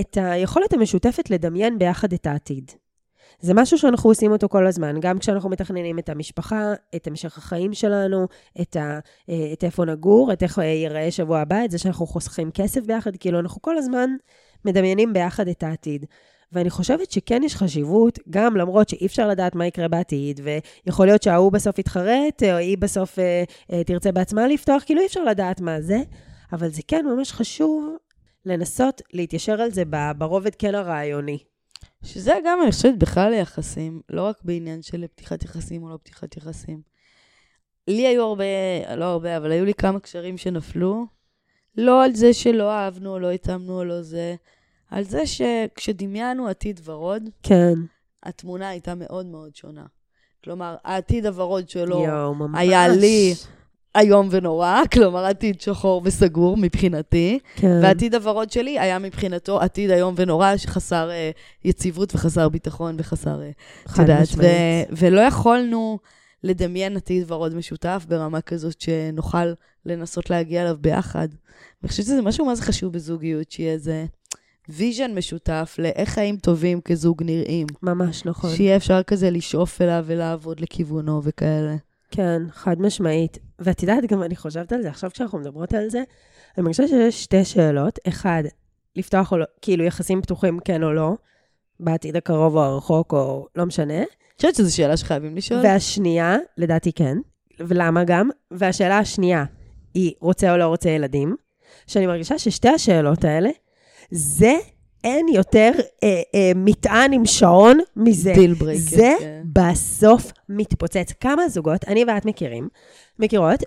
[SPEAKER 2] את היכולת המשותפת לדמיין ביחד את העתיד. זה משהו שאנחנו עושים אותו כל הזמן, גם כשאנחנו מתכננים את המשפחה, את המשך החיים שלנו, את, ה, אה, את איפה נגור, את איך אה, ייראה שבוע הבא, את זה שאנחנו חוסכים כסף ביחד, כאילו אנחנו כל הזמן מדמיינים ביחד את העתיד. ואני חושבת שכן יש חשיבות, גם למרות שאי אפשר לדעת מה יקרה בעתיד, ויכול להיות שההוא בסוף יתחרט, או היא בסוף אה, אה, תרצה בעצמה לפתוח, כאילו אי אפשר לדעת מה זה, אבל זה כן ממש חשוב לנסות להתיישר על זה ברובד כן הרעיוני.
[SPEAKER 1] שזה גם, אני חושבת, בכלל ליחסים, לא רק בעניין של פתיחת יחסים או לא פתיחת יחסים. לי היו הרבה, לא הרבה, אבל היו לי כמה קשרים שנפלו, לא על זה שלא אהבנו או לא התאמנו או לא זה, על זה שכשדמיינו עתיד ורוד,
[SPEAKER 2] כן.
[SPEAKER 1] התמונה הייתה מאוד מאוד שונה. כלומר, העתיד הוורוד שלו
[SPEAKER 2] ממש.
[SPEAKER 1] היה לי איום ונורא, כלומר עתיד שחור וסגור מבחינתי,
[SPEAKER 2] כן.
[SPEAKER 1] והעתיד הוורוד שלי היה מבחינתו עתיד איום ונורא, שחסר אה, יציבות וחסר ביטחון וחסר, אה, את יודעת. ו- ולא יכולנו לדמיין עתיד ורוד משותף ברמה כזאת שנוכל לנסות להגיע אליו ביחד. אני חושבת שזה משהו מה זה חשוב בזוגיות, שיהיה איזה vision משותף לאיך חיים טובים כזוג נראים.
[SPEAKER 2] ממש נכון.
[SPEAKER 1] שיהיה אפשר כזה לשאוף אליו ולעבוד לכיוונו וכאלה.
[SPEAKER 2] כן, חד משמעית. ואת יודעת, גם אני חושבת על זה, עכשיו כשאנחנו מדברות על זה, אני מרגישה שיש שתי שאלות. אחד, לפתוח או לא, כאילו יחסים פתוחים כן או לא, בעתיד הקרוב או הרחוק או לא משנה.
[SPEAKER 1] אני חושבת שזו שאלה שחייבים לשאול.
[SPEAKER 2] והשנייה, לדעתי כן, ולמה גם? והשאלה השנייה היא רוצה או לא רוצה ילדים, שאני מרגישה ששתי השאלות האלה, זה אין יותר אה, אה, מטען עם שעון מזה.
[SPEAKER 1] deal breaker.
[SPEAKER 2] זה
[SPEAKER 1] כן.
[SPEAKER 2] בסוף מתפוצץ. כמה זוגות, אני ואת מכירים, מכירות,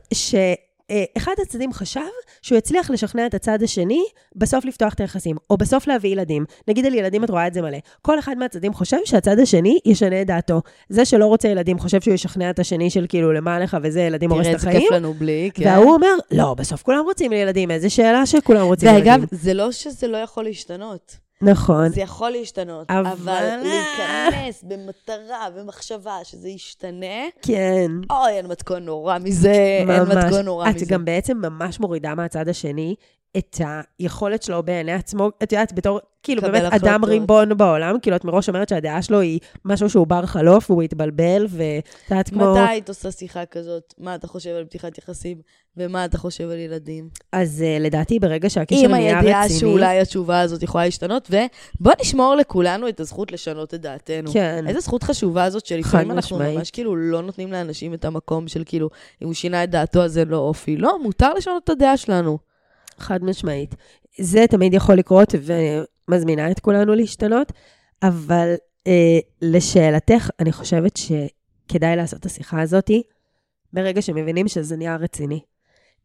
[SPEAKER 2] שאחד הצדדים חשב שהוא יצליח לשכנע את הצד השני בסוף לפתוח את היחסים, או בסוף להביא ילדים. נגיד על ילדים את רואה את זה מלא. כל אחד מהצדדים חושב שהצד השני ישנה את דעתו. זה שלא רוצה ילדים חושב שהוא ישכנע את השני של כאילו, למה לך וזה, ילדים הורס את
[SPEAKER 1] תראה איזה
[SPEAKER 2] החיים.
[SPEAKER 1] כיף לנו בלי, כן.
[SPEAKER 2] וההוא אומר, לא, בסוף כולם רוצים ילדים, איזה שאלה שכולם רוצים ילדים.
[SPEAKER 1] ואגב, זה לא שזה לא יכול להשתנות.
[SPEAKER 2] נכון.
[SPEAKER 1] זה יכול להשתנות,
[SPEAKER 2] אבל-
[SPEAKER 1] אבל להיכנס במטרה, במחשבה שזה ישתנה,
[SPEAKER 2] כן.
[SPEAKER 1] אוי, אין מתכון נורא מזה, אין מתכון נורא
[SPEAKER 2] את
[SPEAKER 1] מזה.
[SPEAKER 2] גם בעצם ממש מורידה מהצד השני את היכולת שלו בעיני עצמו, את יודעת, בתור, כאילו, באמת אדם
[SPEAKER 1] החלטות.
[SPEAKER 2] ריבון בעולם, כאילו, את מראש אומרת שהדעה שלו היא משהו שהוא בר חלוף, והוא יתבלבל, ואת יודעת, כמו...
[SPEAKER 1] מתי היית עושה שיחה כזאת? מה אתה חושב על פתיחת יחסים? ומה אתה חושב על ילדים?
[SPEAKER 2] אז uh, לדעתי, ברגע שהקשר
[SPEAKER 1] עם
[SPEAKER 2] נהיה
[SPEAKER 1] הידיעה
[SPEAKER 2] רציני...
[SPEAKER 1] שאולי התשובה הזאת יכולה להשתנות, ובוא נשמור לכולנו את הזכות לשנות את דעתנו.
[SPEAKER 2] כן.
[SPEAKER 1] איזה זכות חשובה זאת שלפעמים אנחנו
[SPEAKER 2] משמעית.
[SPEAKER 1] ממש כאילו לא נותנים לאנשים את המקום של כאילו, אם הוא שינה את דעתו אז זה לא אופי. לא, מותר לשנות את הדעה שלנו.
[SPEAKER 2] חד משמעית. זה תמיד יכול לקרות, ומזמינה את כולנו להשתנות, אבל אה, לשאלתך, אני חושבת שכדאי לעשות את השיחה הזאת ברגע שמבינים שזה נהיה רציני.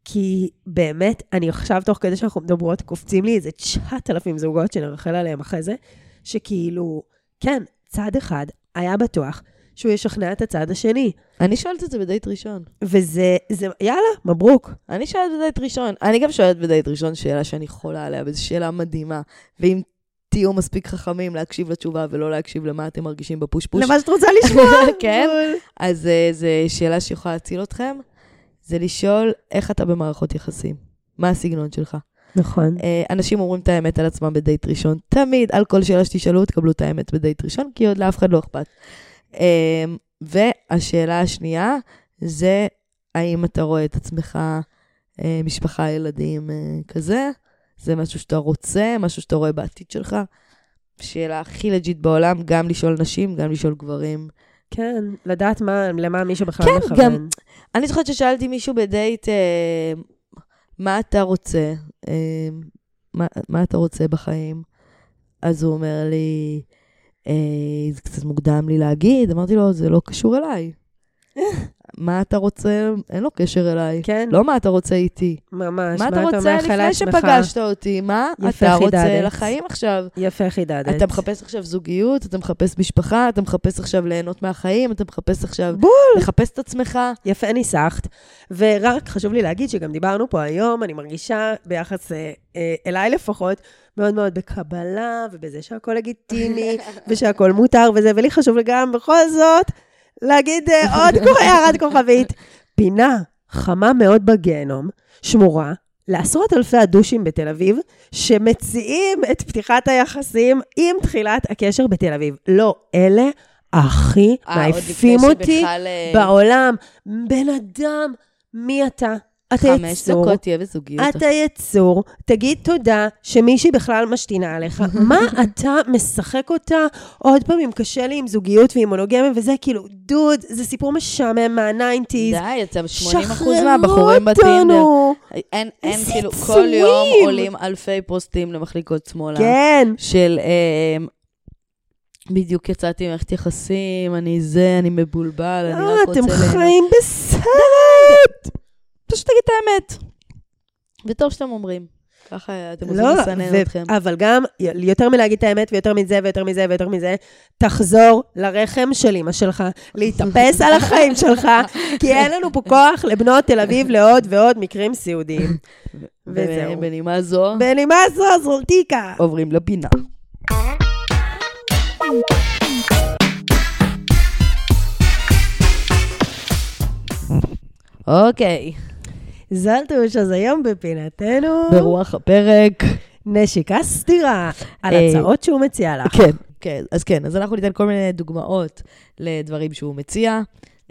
[SPEAKER 2] כי באמת, אני עכשיו, תוך כדי שאנחנו מדברות, קופצים לי איזה 9,000 זוגות שנרחל עליהם אחרי זה, שכאילו, כן, צד אחד היה בטוח שהוא ישכנע את הצד השני.
[SPEAKER 1] אני שואלת את זה בדייט ראשון.
[SPEAKER 2] וזה, זה, יאללה, מברוק.
[SPEAKER 1] אני שואלת בדייט ראשון. אני גם שואלת בדייט ראשון שאלה שאני חולה עליה, וזו שאלה מדהימה. ואם תהיו מספיק חכמים להקשיב לתשובה ולא להקשיב למה אתם מרגישים בפושפוש,
[SPEAKER 2] למה שאת רוצה לשמוע.
[SPEAKER 1] כן. אז uh, זו שאלה שיכולה להציל אתכם. זה לשאול איך אתה במערכות יחסים. מה הסגנון שלך?
[SPEAKER 2] נכון.
[SPEAKER 1] Uh, אנשים אומרים את האמת על עצמם בדייט ראשון. תמיד, על כל שאלה שתשאלו, תקבלו את האמת בדייט ראשון, כי עוד לאף אחד לא אכפת. Uh, והשאלה השנייה, זה האם אתה רואה את עצמך uh, משפחה, ילדים uh, כזה? זה משהו שאתה רוצה, משהו שאתה רואה בעתיד שלך? שאלה הכי legit בעולם, גם לשאול נשים, גם לשאול גברים.
[SPEAKER 2] כן, לדעת מה, למה מישהו בכלל
[SPEAKER 1] כן,
[SPEAKER 2] מכוון.
[SPEAKER 1] גם- אני זוכרת ששאלתי מישהו בדייט, אה, מה אתה רוצה? אה, מה, מה אתה רוצה בחיים? אז הוא אומר לי, אה, זה קצת מוקדם לי להגיד. אמרתי לו, זה לא קשור אליי. מה אתה רוצה? אין לו קשר אליי.
[SPEAKER 2] כן,
[SPEAKER 1] לא מה אתה רוצה איתי.
[SPEAKER 2] ממש.
[SPEAKER 1] מה אתה רוצה
[SPEAKER 2] מאחל
[SPEAKER 1] לפני
[SPEAKER 2] לעצמך?
[SPEAKER 1] שפגשת אותי? מה אתה רוצה. לחיים עכשיו?
[SPEAKER 2] יפה חידדת.
[SPEAKER 1] אתה מחפש עכשיו זוגיות, אתה מחפש משפחה, אתה מחפש עכשיו ליהנות מהחיים, אתה מחפש עכשיו
[SPEAKER 2] בול.
[SPEAKER 1] לחפש את עצמך.
[SPEAKER 2] יפה ניסחת. ורק חשוב לי להגיד שגם דיברנו פה היום, אני מרגישה ביחס אה, אה, אליי לפחות, מאוד מאוד בקבלה, ובזה שהכל לגיטימי, ושהכל מותר וזה, ולי חשוב גם בכל זאת להגיד אה, עוד הערת כוכבית. פינה חמה מאוד בגיהנום, שמורה. לעשרות אלפי הדושים בתל אביב, שמציעים את פתיחת היחסים עם תחילת הקשר בתל אביב. לא, אלה הכי
[SPEAKER 1] אה,
[SPEAKER 2] מעיפים אותי
[SPEAKER 1] שבכלל, אה,
[SPEAKER 2] בעולם. בן אדם, מי אתה? אתה
[SPEAKER 1] חמש
[SPEAKER 2] יצור.
[SPEAKER 1] דקות תהיה בזוגיות.
[SPEAKER 2] אתה יצור, תגיד תודה שמישהי בכלל משתינה עליך. מה אתה משחק אותה עוד פעם אם קשה לי עם זוגיות ועם מונוגמיה וזה, כאילו, דוד, זה סיפור משעמם מהניינטיז.
[SPEAKER 1] די, אתם 80 אחוז מהבחורים בטינדר. אין, אין, כאילו, כל. יום עולים אלפי פוסטים למחליקות שמאלה.
[SPEAKER 2] כן.
[SPEAKER 1] של אה, בדיוק יצאתי ממערכת יחסים, אני זה, אני מבולבל, אני
[SPEAKER 2] אה,
[SPEAKER 1] רק רוצה
[SPEAKER 2] אתם
[SPEAKER 1] ליהנות.
[SPEAKER 2] חיים בסרט.
[SPEAKER 1] פשוט תגיד את האמת. וטוב שאתם אומרים. ככה אתם רוצים
[SPEAKER 2] לא,
[SPEAKER 1] לסנן
[SPEAKER 2] ו-
[SPEAKER 1] אתכם.
[SPEAKER 2] אבל גם, יותר מלהגיד את האמת, ויותר מזה, ויותר מזה, ויותר מזה, תחזור לרחם של אמא שלך, להתאפס על החיים שלך, כי אין לנו פה כוח לבנות תל אביב לעוד ועוד מקרים סיעודיים. וזהו.
[SPEAKER 1] ובנימה זו,
[SPEAKER 2] בנימה זו, זרולטיקה.
[SPEAKER 1] עוברים לפינה. אוקיי,
[SPEAKER 2] זלטוש, אז היום בפינתנו,
[SPEAKER 1] ברוח הפרק.
[SPEAKER 2] נשיקה סתירה על
[SPEAKER 1] אה,
[SPEAKER 2] הצעות שהוא מציע לך.
[SPEAKER 1] כן, כן, אז כן, אז אנחנו ניתן כל מיני דוגמאות לדברים שהוא מציע,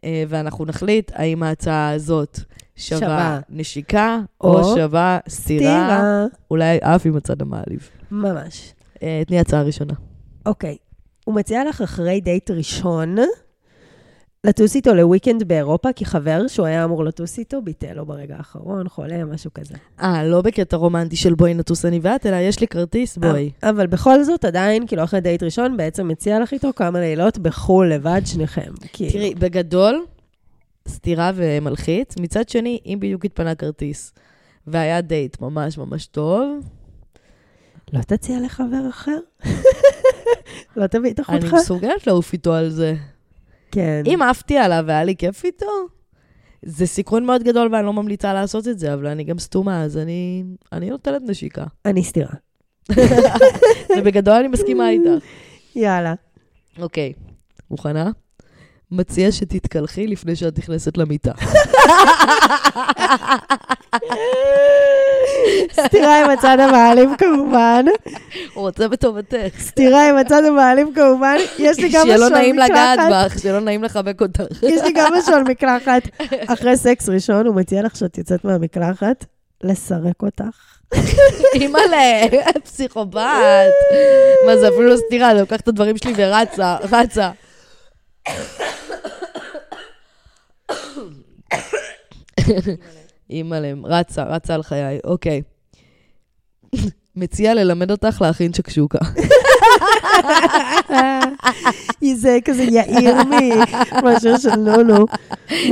[SPEAKER 1] אה, ואנחנו נחליט האם ההצעה הזאת שווה,
[SPEAKER 2] שווה.
[SPEAKER 1] נשיקה, או,
[SPEAKER 2] או
[SPEAKER 1] שווה
[SPEAKER 2] סטירה.
[SPEAKER 1] אולי אף עם הצד המעליב.
[SPEAKER 2] ממש.
[SPEAKER 1] אה, תני הצעה ראשונה.
[SPEAKER 2] אוקיי. הוא מציע לך אחרי דייט ראשון, לטוס איתו ל weekend באירופה, כי חבר שהוא היה אמור לטוס איתו, ביטל לו ברגע האחרון, חולה, משהו כזה.
[SPEAKER 1] אה, לא בקטע רומנטי של בואי נטוס אני ואת, אלא יש לי כרטיס, בואי.
[SPEAKER 2] אבל בכל זאת, עדיין, כאילו, אחרי דייט ראשון, בעצם מציע לך איתו כמה לילות בחו"ל לבד, שניכם. כאילו.
[SPEAKER 1] תראי, בגדול, סתירה ומלחיץ. מצד שני, אם בדיוק התפנה כרטיס, והיה דייט ממש ממש טוב,
[SPEAKER 2] לא תציע לחבר אחר? לא תביא את
[SPEAKER 1] אני
[SPEAKER 2] אחותך?
[SPEAKER 1] מסוגלת לעוף איתו על זה.
[SPEAKER 2] כן.
[SPEAKER 1] אם עפתי עליו והיה לי כיף איתו, זה סיכון מאוד גדול ואני לא ממליצה לעשות את זה, אבל אני גם סתומה, אז אני, אני נוטלת נשיקה.
[SPEAKER 2] אני סתירה.
[SPEAKER 1] ובגדול אני מסכימה איתך.
[SPEAKER 2] יאללה.
[SPEAKER 1] אוקיי, מוכנה? מציע שתתקלחי לפני שאת נכנסת למיטה.
[SPEAKER 2] סתירה עם הצד המעליב כמובן.
[SPEAKER 1] הוא רוצה בטובתך.
[SPEAKER 2] סתירה עם הצד המעליב כמובן. יש לי גם
[SPEAKER 1] שיהיה לו
[SPEAKER 2] משול
[SPEAKER 1] נעים לגעת
[SPEAKER 2] מקלחת.
[SPEAKER 1] בך, לו נעים לחבק אותך.
[SPEAKER 2] יש לי גם משול מקלחת. אחרי סקס ראשון, הוא מציע לך שאת יוצאת מהמקלחת, לסרק אותך.
[SPEAKER 1] אימא'לה, פסיכופת. מה זה, אפילו לא סתירה, אני לוקחת את הדברים שלי ורצה, רצה. אימא'לה, רצה, רצה על חיי, אוקיי. מציע ללמד אותך להכין שקשוקה.
[SPEAKER 2] זה כזה יאיר משהו של נונו.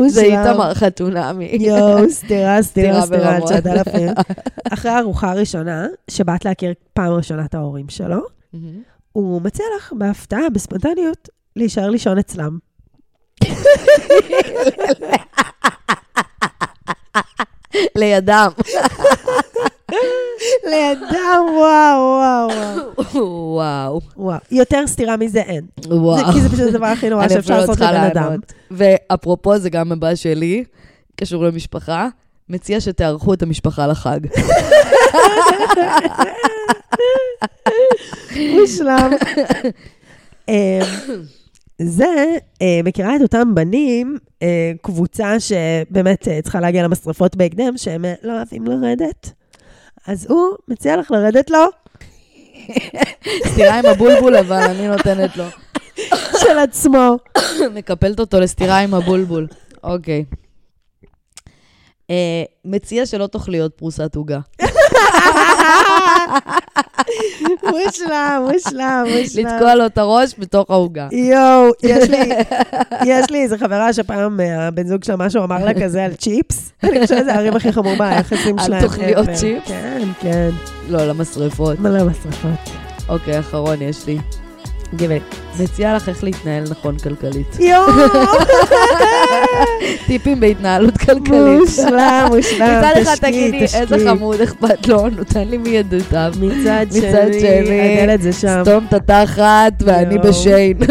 [SPEAKER 1] זה. איתמר חתונמי.
[SPEAKER 2] יואו, סתירה, סתירה,
[SPEAKER 1] סתירה.
[SPEAKER 2] צד אלפים. אחרי הארוחה הראשונה, שבאת להכיר פעם ראשונה את ההורים שלו, הוא מציע לך בהפתעה, בספונטניות, להישאר לישון אצלם.
[SPEAKER 1] לידם.
[SPEAKER 2] לידם, וואו, וואו, וואו.
[SPEAKER 1] וואו.
[SPEAKER 2] יותר סתירה מזה אין. זה-
[SPEAKER 1] וואו.
[SPEAKER 2] כי זה פשוט הדבר הכי נורא שאפשר
[SPEAKER 1] לא
[SPEAKER 2] לעשות
[SPEAKER 1] צריכה
[SPEAKER 2] לבן אדם.
[SPEAKER 1] ואפרופו, זה גם הבא שלי, קשור למשפחה, מציע שתארחו את המשפחה לחג.
[SPEAKER 2] מושלם. זה, אה, מכירה את אותם בנים, אה, קבוצה שבאמת אה, צריכה להגיע למשרפות בהקדם, שהם אה, לא אוהבים לרדת. אז הוא מציע לך לרדת לו,
[SPEAKER 1] סטירה עם הבולבול, אבל אני נותנת לו.
[SPEAKER 2] של עצמו.
[SPEAKER 1] מקפלת אותו לסטירה עם הבולבול. אוקיי. אה, מציע שלא תאכלי עוד פרוסת עוגה.
[SPEAKER 2] מושלם, מושלם, מושלם.
[SPEAKER 1] לתקוע לו את הראש בתוך העוגה.
[SPEAKER 2] יואו, יש לי, יש לי איזה חברה שפעם אה, הבן זוג שלה משהו אמר לה כזה על צ'יפס. אני חושבת שזה הערים הכי חמור ביחסים שלהם.
[SPEAKER 1] תאכלי עוד
[SPEAKER 2] ever.
[SPEAKER 1] צ'יפס?
[SPEAKER 2] כן, כן.
[SPEAKER 1] לא, למשרפות.
[SPEAKER 2] מלא משרפות.
[SPEAKER 1] אוקיי, אחרון יש לי.
[SPEAKER 2] גיבל.
[SPEAKER 1] מציע לך איך להתנהל נכון כלכלית.
[SPEAKER 2] יואו!
[SPEAKER 1] טיפים בהתנהלות כלכלית.
[SPEAKER 2] מושלם, מושלם.
[SPEAKER 1] מצד אחד
[SPEAKER 2] תשקיעי,
[SPEAKER 1] תגידי איזה
[SPEAKER 2] תשקיעי.
[SPEAKER 1] חמוד, אכפת לו, נותן לי מידותיו.
[SPEAKER 2] מצד
[SPEAKER 1] מצד
[SPEAKER 2] שני,
[SPEAKER 1] שני,
[SPEAKER 2] הדלת זה שם.
[SPEAKER 1] סתום את התחת ואני. בשיין.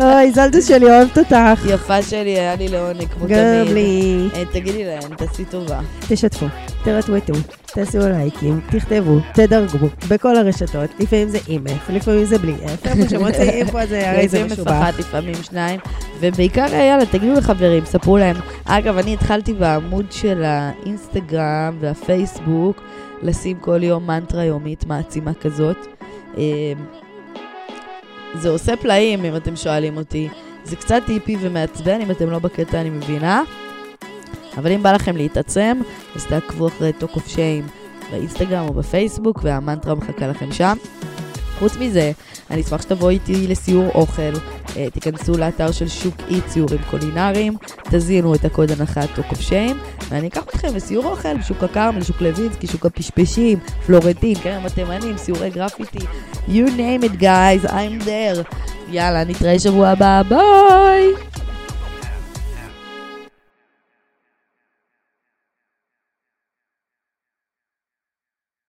[SPEAKER 2] אוי, זלטוס שלי, אוהבת אותך.
[SPEAKER 1] יפה שלי, היה לי לעונג, כמו
[SPEAKER 2] גם
[SPEAKER 1] תמיד.
[SPEAKER 2] לי.
[SPEAKER 1] אה, תגידי להם, תעשי טובה.
[SPEAKER 2] תשתפו, תרטווטו, תעשו לייקים, תכתבו, תדרגו, בכל הרשתות. לפעמים זה עם F, לפעמים זה בלי F. איפה שמוצאים פה זה הרי זה משובח.
[SPEAKER 1] לפעמים שניים. ובעיקר, יאללה, תגידו לחברים, ספרו להם. אגב, אני התחלתי בעמוד של האינסטגרם והפייסבוק לשים כל יום מנטרה יומית מעצימה כזאת. אה, זה עושה פלאים, אם אתם שואלים אותי. זה קצת טיפי ומעצבן, אם אתם לא בקטע, אני מבינה. אבל אם בא לכם להתעצם, אז תעקבו אחרי Talk of Shame באינסטגרם או בפייסבוק, והמנטרה מחכה לכם שם. חוץ מזה, אני אשמח שתבואו איתי לסיור אוכל, אה, תיכנסו לאתר של שוקאי סיורים קולינריים, תזינו את הקוד הנחה Talk of Shame, ואני אקח אתכם לסיור אוכל בשוק הכרמל, שוק לוינסקי, שוק הפשפשים, פלורטין, כרם התימנים, סיורי גרפיטי, you name it guys, I'm there. יאללה, נתראה שבוע הבא, ביי!